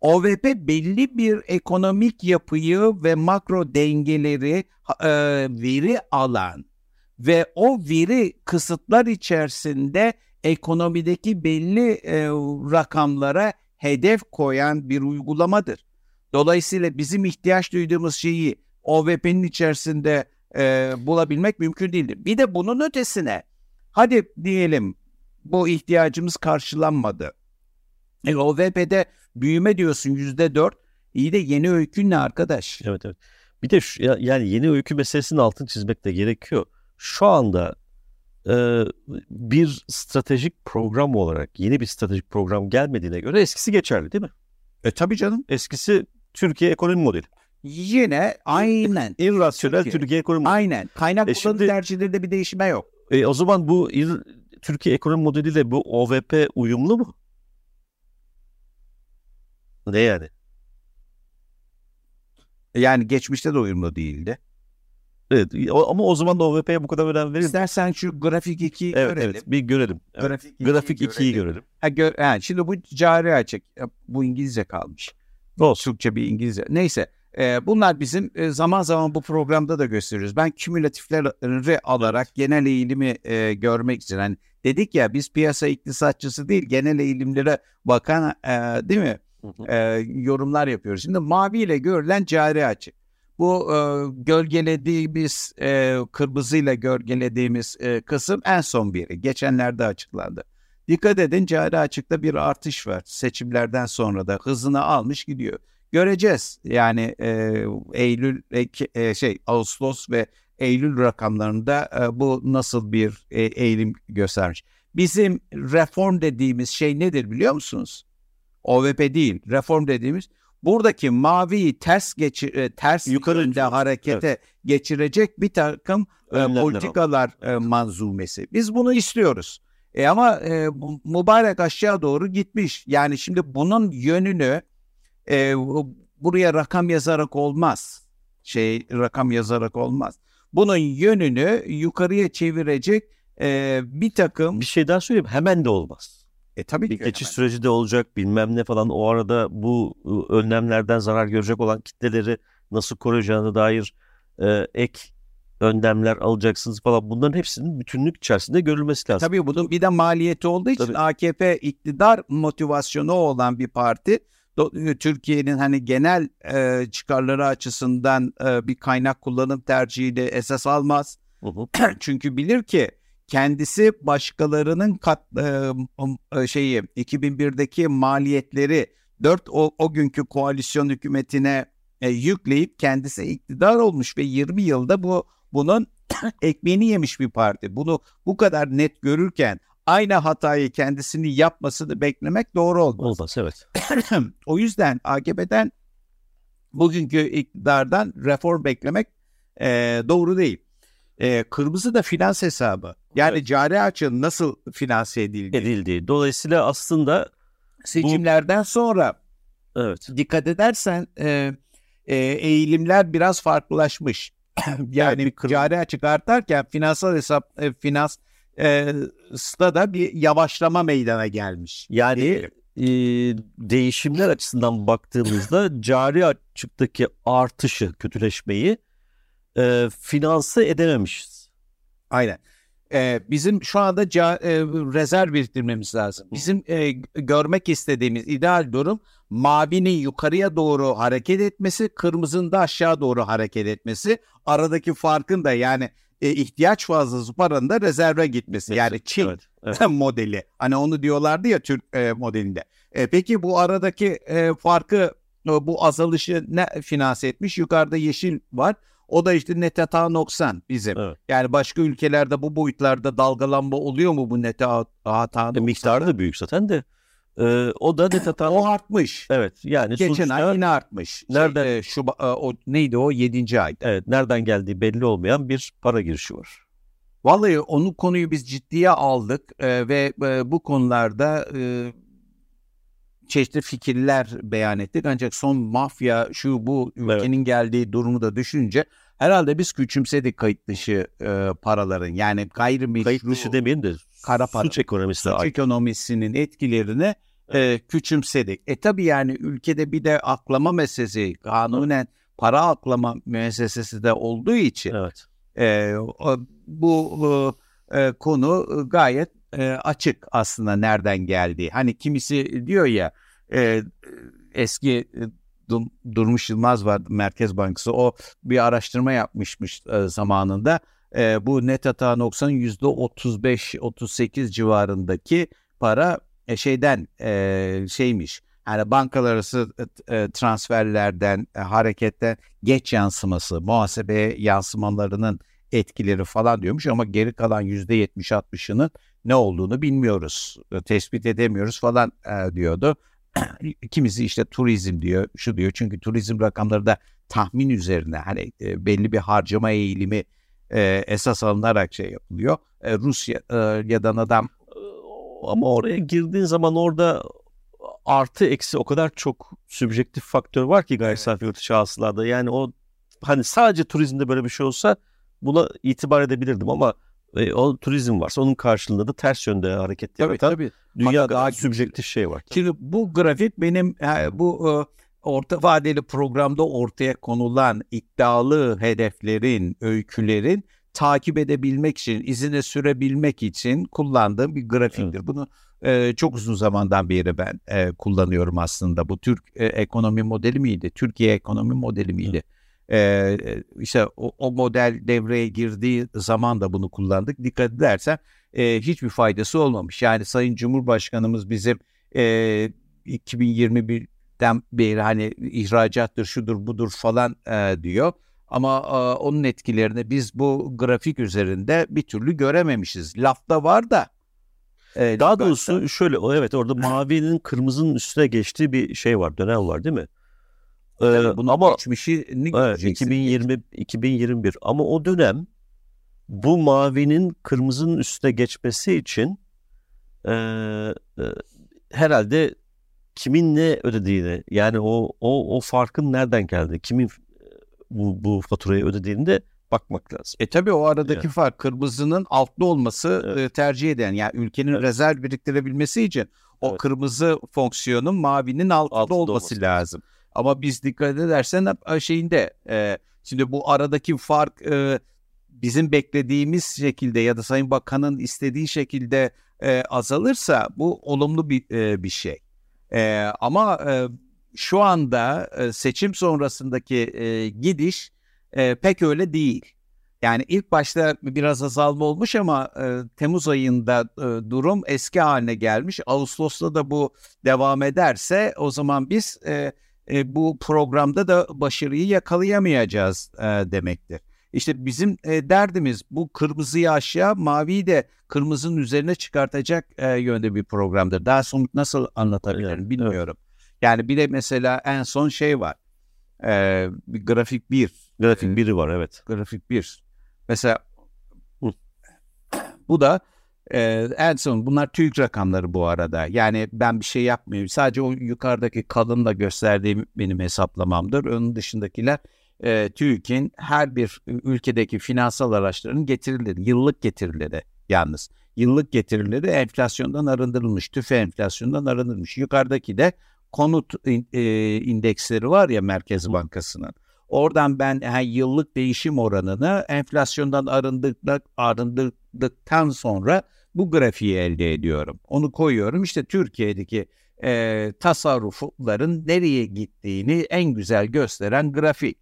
OVP belli bir ekonomik yapıyı ve makro dengeleri e, veri alan ve o veri kısıtlar içerisinde ekonomideki belli e, rakamlara hedef koyan bir uygulamadır. Dolayısıyla bizim ihtiyaç duyduğumuz şeyi OVP'nin içerisinde e, bulabilmek mümkün değildir. Bir de bunun ötesine hadi diyelim bu ihtiyacımız karşılanmadı. E, OVP'de büyüme diyorsun yüzde dört. İyi de yeni öykün ne arkadaş? Evet evet. Bir de şu, ya- yani yeni öykü meselesinin altını çizmek de gerekiyor. Şu anda e, bir stratejik program olarak yeni bir stratejik program gelmediğine göre eskisi geçerli değil mi? E tabii canım. Eskisi Türkiye ekonomi modeli. Yine aynen. (laughs) En rasyonel Türkiye. Türkiye, ekonomi aynen. Kaynak E kullanım tercihlerinde bir değişme yok. E, o zaman bu Türkiye ekonomi modeliyle bu OVP uyumlu mu? Ne yani? Yani geçmişte de uyumlu değildi. Evet, ama o zaman da OVP'ye bu kadar önem verir. İstersen şu grafik 2'yi Evet, görelim. evet bir görelim. Evet. Grafik 2'yi Grafik 2'yi görelim. Ha, gör, ha, şimdi bu cari açık. Ya, Bu İngilizce kalmış. Olsun. Türkçe bir İngilizce. Neyse. E, bunlar bizim e, zaman zaman bu programda da gösteriyoruz. Ben kümülatifleri alarak genel eğilimi e, görmek için. Hani dedik ya biz piyasa iktisatçısı değil genel eğilimlere bakan e, değil mi? E, yorumlar yapıyoruz. Şimdi maviyle görülen cari açık. Bu e, gölgelediğimiz, e, kırmızıyla gölgelediğimiz e, kısım en son biri. Geçenlerde açıklandı. Dikkat edin cari açıkta bir artış var. Seçimlerden sonra da hızını almış gidiyor. Göreceğiz. Yani e, Eylül, Ek- e, şey Ağustos ve Eylül rakamlarında e, bu nasıl bir e, eğilim göstermiş. Bizim reform dediğimiz şey nedir biliyor musunuz? OVP değil, reform dediğimiz buradaki maviyi ters geçir e, ters Yukarı harekete geçirecek bir takım e, politikalar e, manzumesi. Biz bunu istiyoruz. E ama e, mübarek aşağı doğru gitmiş. Yani şimdi bunun yönünü e, bu- buraya rakam yazarak olmaz. Şey rakam yazarak olmaz. Bunun yönünü yukarıya çevirecek e, bir takım Bir şey daha söyleyeyim. Hemen de olmaz. e tabii Bir ki geçiş hemen. süreci de olacak bilmem ne falan. O arada bu ı, önlemlerden zarar görecek olan kitleleri nasıl koruyacağına dair e, ek önlemler alacaksınız falan. Bunların hepsinin bütünlük içerisinde görülmesi lazım. Tabii bunun bir de maliyeti olduğu için Tabii. AKP iktidar motivasyonu olan bir parti. Do- Türkiye'nin hani genel e, çıkarları açısından e, bir kaynak kullanım tercihini esas almaz. (clears throat) Çünkü bilir ki kendisi başkalarının kat e, e, şeyi 2001'deki maliyetleri 4 o, o günkü koalisyon hükümetine e, yükleyip kendisi iktidar olmuş ve 20 yılda bu bunun (clears throat) ekmeğini yemiş bir parti. Bunu bu kadar net görürken aynı hatayı kendisini yapmasını beklemek doğru olmaz. Olmaz evet. (clears throat) o yüzden AKP'den bugünkü iktidardan reform beklemek e, doğru değil. E, kırmızı da finans hesabı. Yani Evet. cari açığın nasıl finanse edildiği. Edildi. Dolayısıyla aslında Seçimlerden sonra evet. dikkat edersen e, e, eğilimler biraz farklılaşmış. (clears throat) yani Evet, bir kırm- cari açık artarken finansal hesap e, finans e, da bir yavaşlama meydana gelmiş. Yani e, değişimler açısından baktığımızda cari açıktaki artışı, kötüleşmeyi e, finanse edememişiz. Aynen. Ee, bizim şu anda ca, e, rezerv biriktirmemiz lazım. Bizim e, görmek istediğimiz ideal durum mavinin yukarıya doğru hareket etmesi, kırmızının da aşağı doğru hareket etmesi. Aradaki farkın da yani e, ihtiyaç fazlası paranın da rezerve gitmesi. Yani Çin evet, evet. (laughs) modeli. Hani onu diyorlardı ya Türk e, modelinde. E, peki bu aradaki e, farkı bu azalışı ne finanse etmiş? Yukarıda yeşil var. O da işte net hata noksan bizim. Evet. Yani başka ülkelerde bu boyutlarda dalgalanma oluyor mu bu net hata e, Miktarı da büyük zaten de. Ee, o da net hata. o artmış. Evet. Yani Geçen sonuçta, ay yine artmış. Şey, nereden? Şey, e, şu, e, o, neydi o? 7. ayda. Evet. Nereden geldiği belli olmayan bir para girişi var. Vallahi onu konuyu biz ciddiye aldık e, ve e, bu konularda e, çeşitli fikirler beyan ettik. Ancak son mafya şu bu ülkenin evet. geldiği durumu da düşünce herhalde biz küçümsedik kayıt dışı e, paraların yani gayrimeşru kayıt dışı demeyin de kara para, suç ekonomisi suç ekonomisinin etkilerini e, küçümsedik. E tabi yani ülkede bir de aklama meselesi kanunen para aklama müessesesi de olduğu için evet. e, bu e, konu gayet e, açık aslında nereden geldiği. Hani kimisi diyor ya e, eski e, Durmuş Yılmaz var Merkez Bankası o bir araştırma yapmışmış e, zamanında. E, bu net hata noksanın yüzde 35-38 civarındaki para e, şeyden şeymiş. Yani bankalar arası transferlerden, e, hareketten geç yansıması, muhasebe yansımalarının etkileri falan diyormuş ama geri kalan yüzde 70-60'ının ne olduğunu bilmiyoruz, tespit edemiyoruz falan diyordu. Kimisi işte turizm diyor, şu diyor. Çünkü turizm rakamları da tahmin üzerine hani e, belli bir harcama eğilimi e, esas alınarak şey yapılıyor. E, Rusya e, ya adam ama oraya girdiğin zaman orada artı eksi o kadar çok sübjektif faktör var ki gayri safi yurt hasılada. Yani o hani sadece turizmde böyle bir şey olsa buna itibar edebilirdim ama e, o turizm varsa onun karşılığında da ters yönde hareket tabii, yaratan tabii. dünya daha sübjektif şey var. Tabii. Şimdi bu grafik benim bu e, orta vadeli programda ortaya konulan iddialı hedeflerin, öykülerin takip edebilmek için, izine sürebilmek için kullandığım bir grafiktir. Evet. Bunu e, çok uzun zamandan beri ben e, kullanıyorum aslında. Bu Türk e, ekonomi modeli miydi? Türkiye ekonomi modeli miydi? Evet. Ee, işte o, o model devreye girdiği zaman da bunu kullandık. Dikkat edersen e, hiçbir faydası olmamış. Yani Sayın Cumhurbaşkanımız bizim e, 2021'den beri hani ihracattır, şudur, budur falan e, diyor. Ama e, onun etkilerini biz bu grafik üzerinde bir türlü görememişiz. Lafta var da. E, Daha doğrusu şöyle, evet orada (laughs) mavinin kırmızının üstüne geçtiği bir şey var, dönem var değil mi? Ee, Bunun ama geçmişini evet, 2020 2021 ama o dönem bu mavinin kırmızının üstüne geçmesi için e, e, herhalde kimin ne ödediğini yani o o o farkın nereden geldi kimin bu bu faturayı ödediğini de bakmak lazım. E tabi o aradaki evet. fark kırmızının altlı olması evet. E, tercih eden yani ülkenin evet. rezerv biriktirebilmesi için o evet. kırmızı fonksiyonun mavinin altında, altında olması, olması lazım. Ama biz dikkat edersen şeyinde e, şimdi bu aradaki fark e, bizim beklediğimiz şekilde ya da Sayın Bakan'ın istediği şekilde e, azalırsa bu olumlu bir e, bir şey. E, ama e, şu anda e, seçim sonrasındaki e, gidiş e, pek öyle değil. Yani ilk başta biraz azalma olmuş ama e, Temmuz ayında e, durum eski haline gelmiş. Ağustos'ta da bu devam ederse o zaman biz e, e, bu programda da başarıyı yakalayamayacağız e, demektir. İşte bizim e, derdimiz bu kırmızıyı aşağı, maviyi de kırmızının üzerine çıkartacak e, yönde bir programdır. Daha somut nasıl anlatabilirim evet, bilmiyorum. Evet. Yani bir de mesela en son şey var. E, bir grafik bir. Grafik e, biri var evet. Grafik bir. Mesela bu da ee, en son bunlar TÜİK rakamları bu arada. Yani ben bir şey yapmıyorum. Sadece o yukarıdaki kalınla gösterdiğim benim hesaplamamdır. Onun dışındakiler e, TÜİK'in her bir ülkedeki finansal araçların getirileri, yıllık getirileri yalnız. yıllık getirileri enflasyondan arındırılmış. TÜFE enflasyondan arındırılmış. Yukarıdaki de konut e, indeksleri var ya Merkez Bankası'nın. Oradan ben yani yıllık değişim oranını enflasyondan arındırdık, arındırdıktan sonra bu grafiği elde ediyorum. Onu koyuyorum. İşte Türkiye'deki e, tasarrufların nereye gittiğini en güzel gösteren grafik.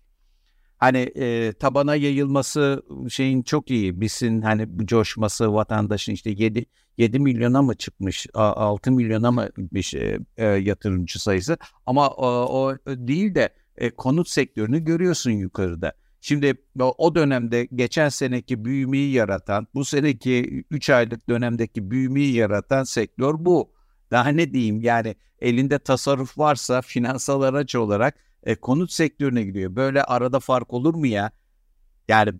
Hani e, tabana yayılması şeyin çok iyi. Bizin hani coşması vatandaşın işte 7 7 milyona mı çıkmış, 6 milyona mı gitmiş e, e, yatırımcı sayısı. Ama o, o değil de e, konut sektörünü görüyorsun yukarıda. Şimdi o dönemde geçen seneki büyümeyi yaratan, bu seneki 3 aylık dönemdeki büyümeyi yaratan sektör bu. Daha ne diyeyim yani elinde tasarruf varsa finansal araç olarak e, konut sektörüne gidiyor. Böyle arada fark olur mu ya? Yani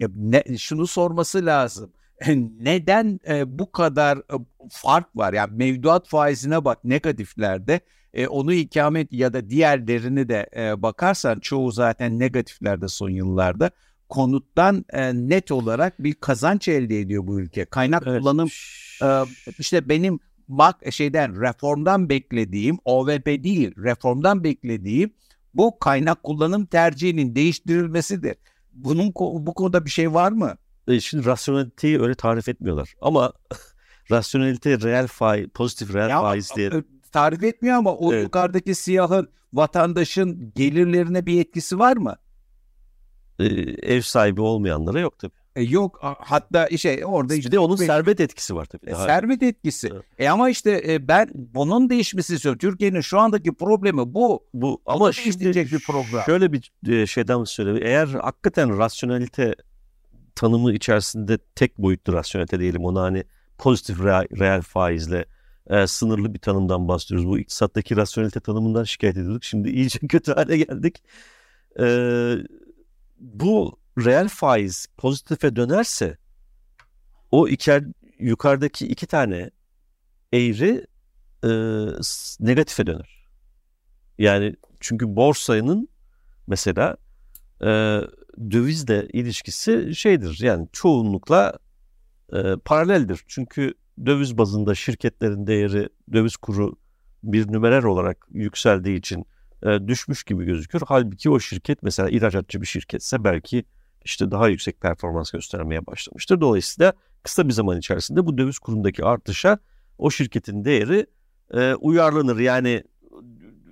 ya ne, şunu sorması lazım. (laughs) Neden e, bu kadar e, fark var? Yani mevduat faizine bak negatiflerde e, onu ikamet ya da diğerlerini de e, bakarsan çoğu zaten negatiflerde son yıllarda konuttan e, net olarak bir kazanç elde ediyor bu ülke. Kaynak evet. kullanım e, işte benim bak şeyden reformdan beklediğim OVP değil reformdan beklediğim bu kaynak kullanım tercihinin değiştirilmesidir. Bunun bu konuda bir şey var mı? E, şimdi rasyoneliteyi öyle tarif etmiyorlar ama (laughs) rasyonelite reel faiz, pozitif reel ya, faiz diye tarif etmiyor ama o evet. yukarıdaki siyahın vatandaşın gelirlerine bir etkisi var mı? Ee, ev sahibi olmayanlara yok tabii. E, yok hatta işte orada işte bir de onun benim, servet etkisi var tabii. E, servet etkisi. Evet. E ama işte e, ben bunun değişmesi istiyorum. Türkiye'nin şu andaki problemi bu. Bu ama şimdi bir program. Şöyle bir e, şeyden söyleyeyim. Eğer hakikaten rasyonelite tanımı içerisinde tek boyutlu rasyonelite diyelim ona hani pozitif reel, reel faizle e, sınırlı bir tanımdan bahsediyoruz. Bu iktisattaki rasyonelite tanımından şikayet ediyorduk. Şimdi iyice (laughs) kötü hale geldik. E, bu reel faiz pozitife dönerse o iker, yukarıdaki iki tane eğri e, negatife döner. Yani çünkü borsanın mesela e, dövizle ilişkisi şeydir yani çoğunlukla e, paraleldir. Çünkü döviz bazında şirketlerin değeri, döviz kuru bir numerer olarak yükseldiği için e, düşmüş gibi gözüküyor. Halbuki o şirket mesela ihracatçı bir şirketse belki işte daha yüksek performans göstermeye başlamıştır. Dolayısıyla kısa bir zaman içerisinde bu döviz kurundaki artışa o şirketin değeri e, uyarlanır. Yani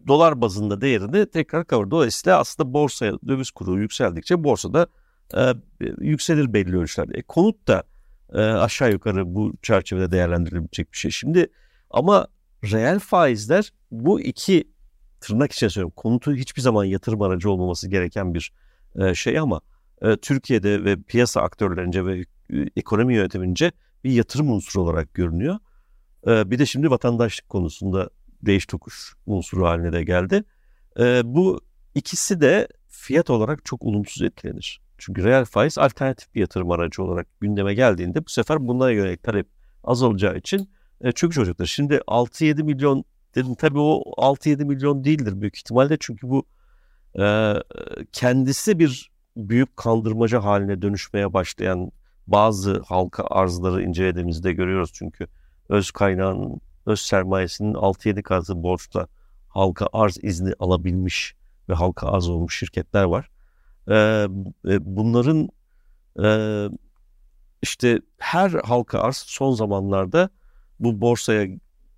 dolar bazında değerini tekrar kavur. Dolayısıyla aslında borsaya döviz kuru yükseldikçe borsada e, yükselir belli ölçülerde. E, konut da e, aşağı yukarı bu çerçevede değerlendirilebilecek bir şey. Şimdi ama reel faizler bu iki tırnak içine söylüyorum konutu hiçbir zaman yatırım aracı olmaması gereken bir e, şey ama e, Türkiye'de ve piyasa aktörlerince ve e, ekonomi yönetimince bir yatırım unsuru olarak görünüyor. E, bir de şimdi vatandaşlık konusunda değiş tokuş unsuru haline de geldi. E, bu ikisi de fiyat olarak çok olumsuz etkilenir. Çünkü reel faiz alternatif bir yatırım aracı olarak gündeme geldiğinde bu sefer bunlara yönelik talep azalacağı için e, çöküş olacaktır. Şimdi 6-7 milyon dedim tabii o 6-7 milyon değildir büyük ihtimalle çünkü bu e, kendisi bir büyük kandırmaca haline dönüşmeye başlayan bazı halka arzları incelediğimizde görüyoruz çünkü öz kaynağın, öz sermayesinin 6-7 katı borçla halka arz izni alabilmiş ve halka arz olmuş şirketler var. Ee, bunların e, işte her halka arz son zamanlarda bu borsaya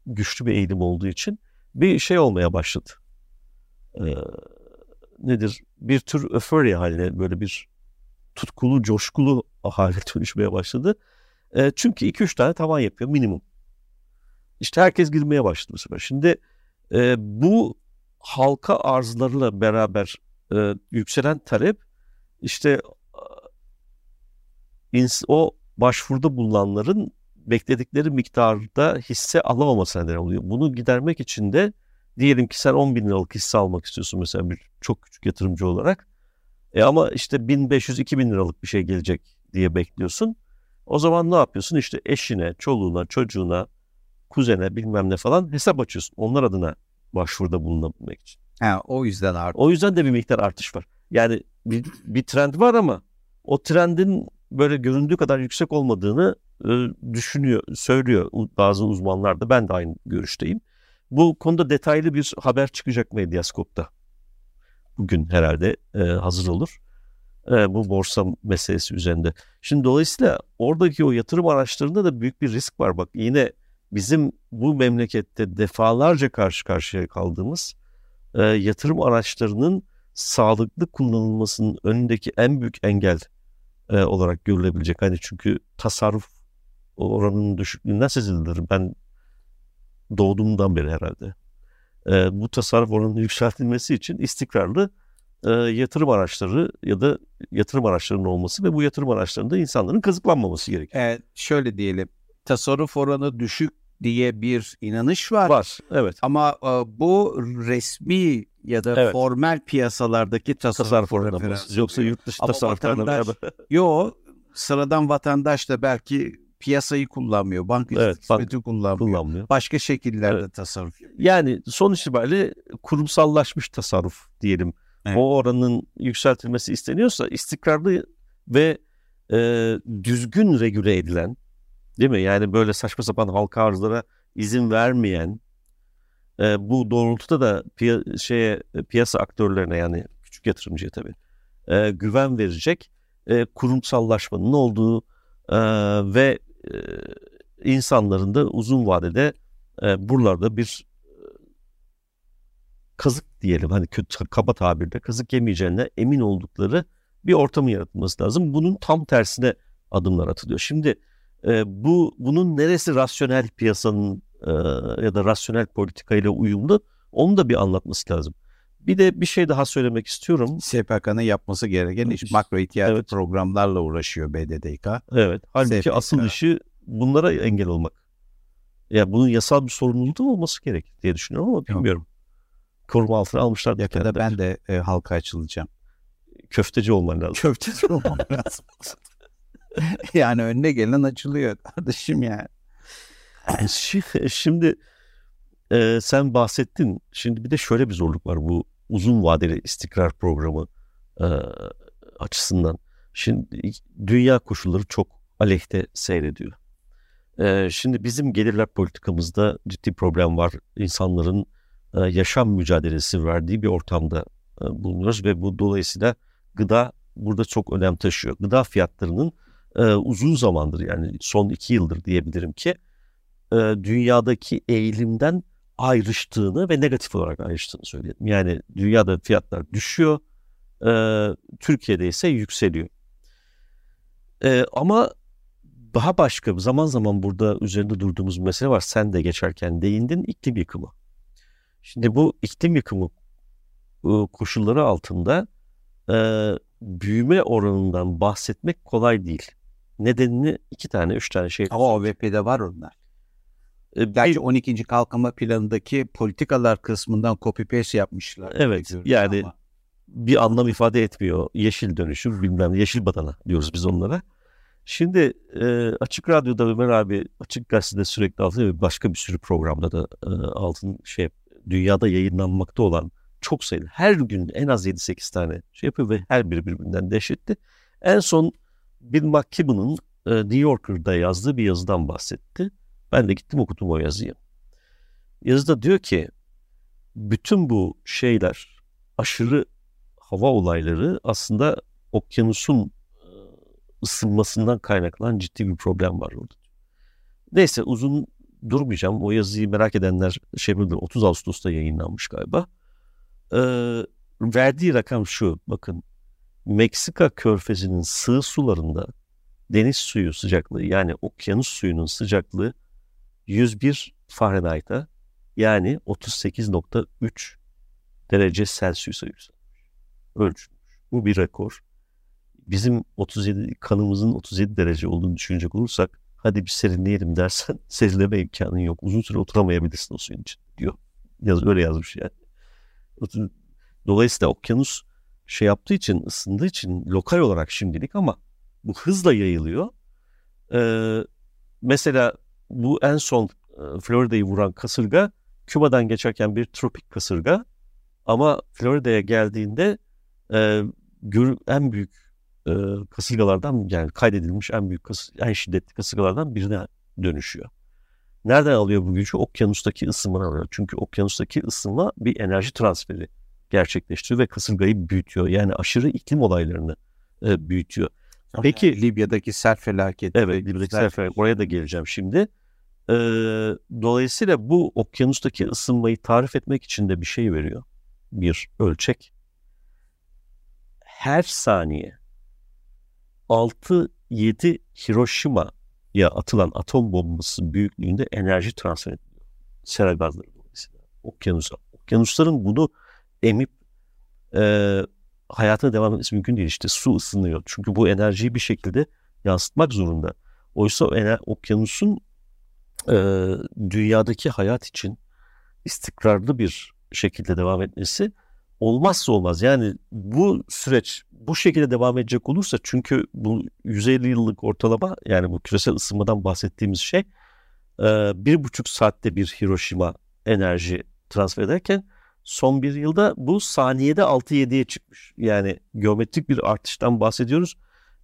güçlü bir eğilim olduğu için bir şey olmaya başladı. Nedir? Bir tür öförya haline böyle bir tutkulu, coşkulu hale (laughs) dönüşmeye başladı. E, çünkü 2-3 tane tavan yapıyor minimum. İşte herkes girmeye başladı sefer. Şimdi e, bu halka arzlarıyla beraber e, yükselen talep işte o başvuruda bulunanların bekledikleri miktarda hisse alamaması neden oluyor. Bunu gidermek için de diyelim ki sen 10 bin liralık hisse almak istiyorsun mesela bir çok küçük yatırımcı olarak. E ama işte 1500-2000 liralık bir şey gelecek diye bekliyorsun. O zaman ne yapıyorsun? İşte eşine, çoluğuna, çocuğuna, kuzene bilmem ne falan hesap açıyorsun. Onlar adına başvuruda bulunabilmek için. Ha, o yüzden artık. O yüzden de bir miktar artış var. Yani bir, bir trend var ama o trendin böyle göründüğü kadar yüksek olmadığını e, düşünüyor, söylüyor bazı uzmanlar da ben de aynı görüşteyim. Bu konuda detaylı bir haber çıkacak Medyaskop'ta. Bugün herhalde e, hazır olur. E, bu borsa meselesi üzerinde. Şimdi dolayısıyla oradaki o yatırım araçlarında da büyük bir risk var. Bak yine bizim bu memlekette defalarca karşı karşıya kaldığımız e, yatırım araçlarının sağlıklı kullanılmasının önündeki en büyük engel e, olarak görülebilecek. Hani çünkü tasarruf oranının düşüklüğünden sezilir. Ben doğduğumdan beri herhalde. E, bu tasarruf oranının yükseltilmesi için istikrarlı e, yatırım araçları ya da yatırım araçlarının olması ve bu yatırım araçlarında insanların kazıklanmaması gerekiyor. E, şöyle diyelim tasarruf oranı düşük diye bir inanış var. Var, evet. Ama e, bu resmi ya da Evet. formel piyasalardaki tasarruf, Tasarruf oranı oranı. referans Yoksa yurt dışı beraber. Yo sıradan vatandaş da belki piyasayı kullanmıyor. Bankacılık Evet, bank- hizmeti kullanmıyor. kullanmıyor. Başka şekillerde tasarruf yapıyor. Yani sonuç itibariyle kurumsallaşmış tasarruf diyelim. Evet. O oranın yükseltilmesi isteniyorsa istikrarlı ve e, düzgün regüle edilen değil mi? Yani böyle saçma sapan halka arzlara izin vermeyen e, bu doğrultuda da piya- şeye e, piyasa aktörlerine yani küçük yatırımcıya tabii e, güven verecek e, kurumsallaşmanın olduğu e, ve e, insanların da uzun vadede e, buralarda bir kazık diyelim hani kötü kaba tabirle kazık yemeyeceğine emin oldukları bir ortamın yaratılması lazım. Bunun tam tersine adımlar atılıyor. Şimdi e, bu bunun neresi rasyonel piyasanın e, ya da rasyonel politikayla uyumlu onu da bir anlatması lazım. Bir de bir şey daha söylemek istiyorum. SPK'nın yapması gereken iş makro ihtiyati Evet. programlarla uğraşıyor BDDK. Evet. Halbuki SPK. asıl işi bunlara engel olmak. Ya bunun yasal bir sorumluluğu olması gerek diye düşünüyorum ama bilmiyorum. Koruma altına almışlar. Yakında ben de e, halka açılacağım. köfteci olman lazım. Köfteci olmam lazım. (laughs) (laughs) yani önüne gelen açılıyor kardeşim yani. (clears throat) Şi- Şimdi e, sen bahsettin. Şimdi bir de şöyle bir zorluk var bu uzun vadeli istikrar programı e, açısından. Şimdi dünya koşulları çok aleyhte seyrediyor. E, şimdi bizim gelirler politikamızda ciddi problem var. İnsanların e, yaşam mücadelesi verdiği bir ortamda e, bulunuyoruz ve bu dolayısıyla gıda burada çok önem taşıyor. Gıda fiyatlarının e, uzun zamandır yani son iki yıldır diyebilirim ki e, dünyadaki eğilimden ayrıştığını ve negatif olarak ayrıştığını söyleyelim. Yani dünyada fiyatlar düşüyor, e, Türkiye'de ise yükseliyor. E, ama daha başka zaman zaman burada üzerinde durduğumuz bir mesele var. Sen de geçerken değindin iklim yıkımı. Şimdi bu iklim yıkımı e, koşulları altında e, büyüme oranından bahsetmek kolay değil. Nedenini iki tane, üç tane şey. Ama OVP'de var onlar. E, Gerçi bir- 12. kalkınma planındaki politikalar kısmından copy paste yapmışlar. Evet, yani ama bir anlam ifade etmiyor. Yeşil dönüşüm bilmem yeşil badana diyoruz biz onlara. Şimdi e, Açık Radyo'da Ömer abi Açık Gazete'de sürekli altında ve başka bir sürü programda da e, altın şey dünyada yayınlanmakta olan çok sayıda her gün en az 7-8 tane şey yapıyor ve her biri birbirinden dehşetli. En son Bill McKibben'ın e, New Yorker'da yazdığı bir yazıdan bahsetti. Ben de gittim okudum o yazıyı. Yazıda diyor ki bütün bu şeyler aşırı hava olayları aslında okyanusun e, ısınmasından kaynaklanan ciddi bir problem var orada. Neyse uzun durmayacağım. O yazıyı merak edenler şey yapabilir. 30 Ağustos'ta yayınlanmış galiba. Ee, verdiği rakam şu. Bakın Meksika körfezinin sığ sularında deniz suyu sıcaklığı yani okyanus suyunun sıcaklığı 101 Fahrenheit'a yani 38.3 derece Celsius'a yükselmiş. Ölçülmüş. Bu bir rekor. Bizim 37 kanımızın 37 derece olduğunu düşünecek olursak hadi bir serinleyelim dersen (laughs) serinleme imkanın yok. Uzun süre oturamayabilirsin o suyun için diyor. Yaz, öyle yazmış yani. Dolayısıyla okyanus şey yaptığı için ısındığı için lokal olarak şimdilik ama bu hızla yayılıyor. Ee, mesela bu en son e, Florida'yı vuran kasırga Küba'dan geçerken bir tropik kasırga ama Florida'ya geldiğinde e, en büyük e, kasırgalardan yani kaydedilmiş en büyük kas, en şiddetli kasırgalardan birine dönüşüyor. Nereden alıyor bu gücü? Okyanustaki ısınmadan alıyor. Çünkü okyanustaki ısınma bir enerji transferi gerçekleştiriyor ve kasırgayı büyütüyor. Yani aşırı iklim olaylarını e, büyütüyor. Peki yani Libya'daki sel felaketi. Evet, Libya'daki sel felaketi. Oraya da geleceğim şimdi. E, dolayısıyla bu okyanustaki ısınmayı tarif etmek için de bir şey veriyor. Bir ölçek. Her saniye 6-7 Hiroşima'ya atılan atom bombası büyüklüğünde enerji transfer ediliyor. Sera gazları dolayısıyla. Okyanusa. Okyanusların bunu emip e, hayatına devam etmesi mümkün değil. İşte su ısınıyor. Çünkü bu enerjiyi bir şekilde yansıtmak zorunda. Oysa o okyanusun e, dünyadaki hayat için istikrarlı bir şekilde devam etmesi olmazsa olmaz. Yani bu süreç bu şekilde devam edecek olursa çünkü bu 150 yıllık ortalama yani bu küresel ısınmadan bahsettiğimiz şey bir buçuk saatte bir Hiroşima enerji transfer ederken son bir yılda bu saniyede 6-7'ye çıkmış. Yani geometrik bir artıştan bahsediyoruz.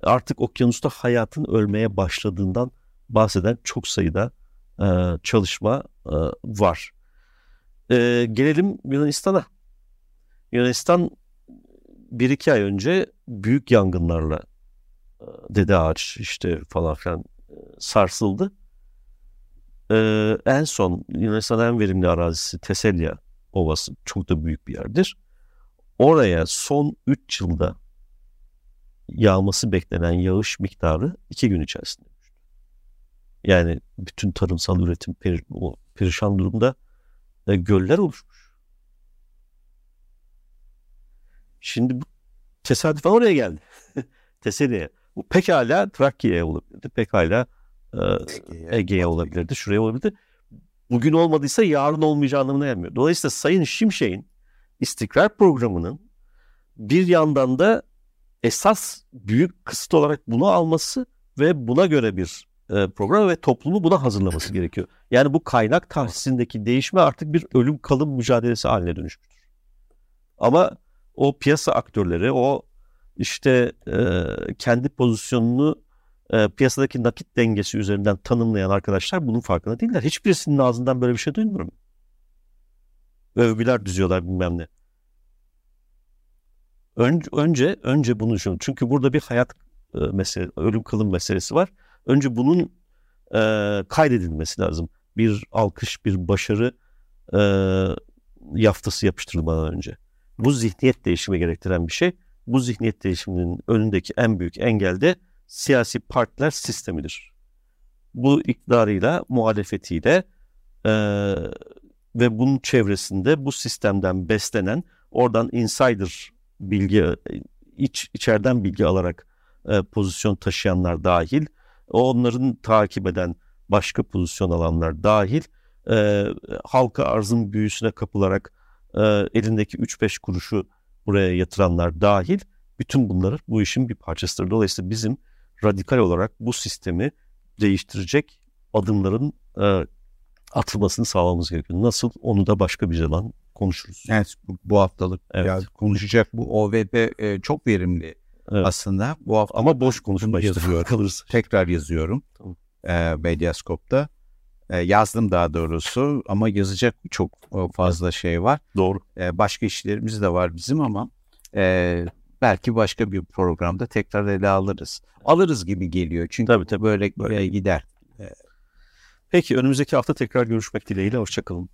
Artık okyanusta hayatın ölmeye başladığından bahseden çok sayıda e, çalışma e, var. E, gelelim Yunanistan'a. Yunanistan bir iki ay önce büyük yangınlarla e, Dede Ağaç işte falan filan e, sarsıldı. Ee, en son Yunanistan'ın en verimli arazisi Teselya Ovası çok da büyük bir yerdir. Oraya son 3 yılda yağması beklenen yağış miktarı 2 gün içerisinde düştü. Yani bütün tarımsal üretim peri, o perişan durumda e, göller oluşmuş. Şimdi bu tesadüfen oraya geldi. (laughs) Teselli'ye. Bu pekala Trakya'ya olabilirdi. Pekala e, Ege'ye olabilirdi. Şuraya olabilirdi bugün olmadıysa yarın olmayacağı anlamına gelmiyor. Dolayısıyla Sayın Şimşek'in istikrar programının bir yandan da esas büyük kısıt olarak bunu alması ve buna göre bir e, program ve toplumu buna hazırlaması gerekiyor. Yani bu kaynak tahsisindeki değişme artık bir ölüm kalım mücadelesi haline dönüşmüştür. Ama o piyasa aktörleri, o işte e, kendi pozisyonunu e, piyasadaki nakit dengesi üzerinden tanımlayan arkadaşlar bunun farkında değiller. Hiçbirisinin ağzından böyle bir şey duymuyorum. Övgüler düzüyorlar bilmem ne. Önce, önce, önce bunu düşünün. Çünkü burada bir hayat e, mesele, ölüm kalım meselesi var. Önce bunun e, kaydedilmesi lazım. Bir alkış, bir başarı e, yaftası yapıştırılmadan önce. Bu zihniyet değişimi gerektiren bir şey. Bu zihniyet değişiminin önündeki en büyük engel de siyasi partiler sistemidir. Bu iktidarıyla, muhalefetiyle e, ve bunun çevresinde bu sistemden beslenen, oradan insider bilgi, iç içeriden bilgi alarak e, pozisyon taşıyanlar dahil, onların takip eden başka pozisyon alanlar dahil, e, halka arzın büyüsüne kapılarak e, elindeki 3-5 kuruşu buraya yatıranlar dahil, bütün bunlar bu işin bir parçasıdır. Dolayısıyla bizim radikal olarak bu sistemi değiştirecek adımların e, atılmasını sağlamamız gerekiyor. Nasıl onu da başka bir zaman konuşuruz. Evet bu haftalık evet. ya konuşacak bu OVP e, çok verimli evet. aslında. Bu hafta ama boş konuşma yazıyor (laughs) kalırsa. Tekrar yazıyorum. Tamam. E, Medyaskop'ta. E, yazdım daha doğrusu ama yazacak çok fazla şey var. Doğru. E, başka işlerimiz de var bizim ama e, belki başka bir programda tekrar ele alırız. Alırız gibi geliyor çünkü tabii, tabii. böyle, böyle gider. Peki önümüzdeki hafta tekrar görüşmek dileğiyle. Hoşçakalın.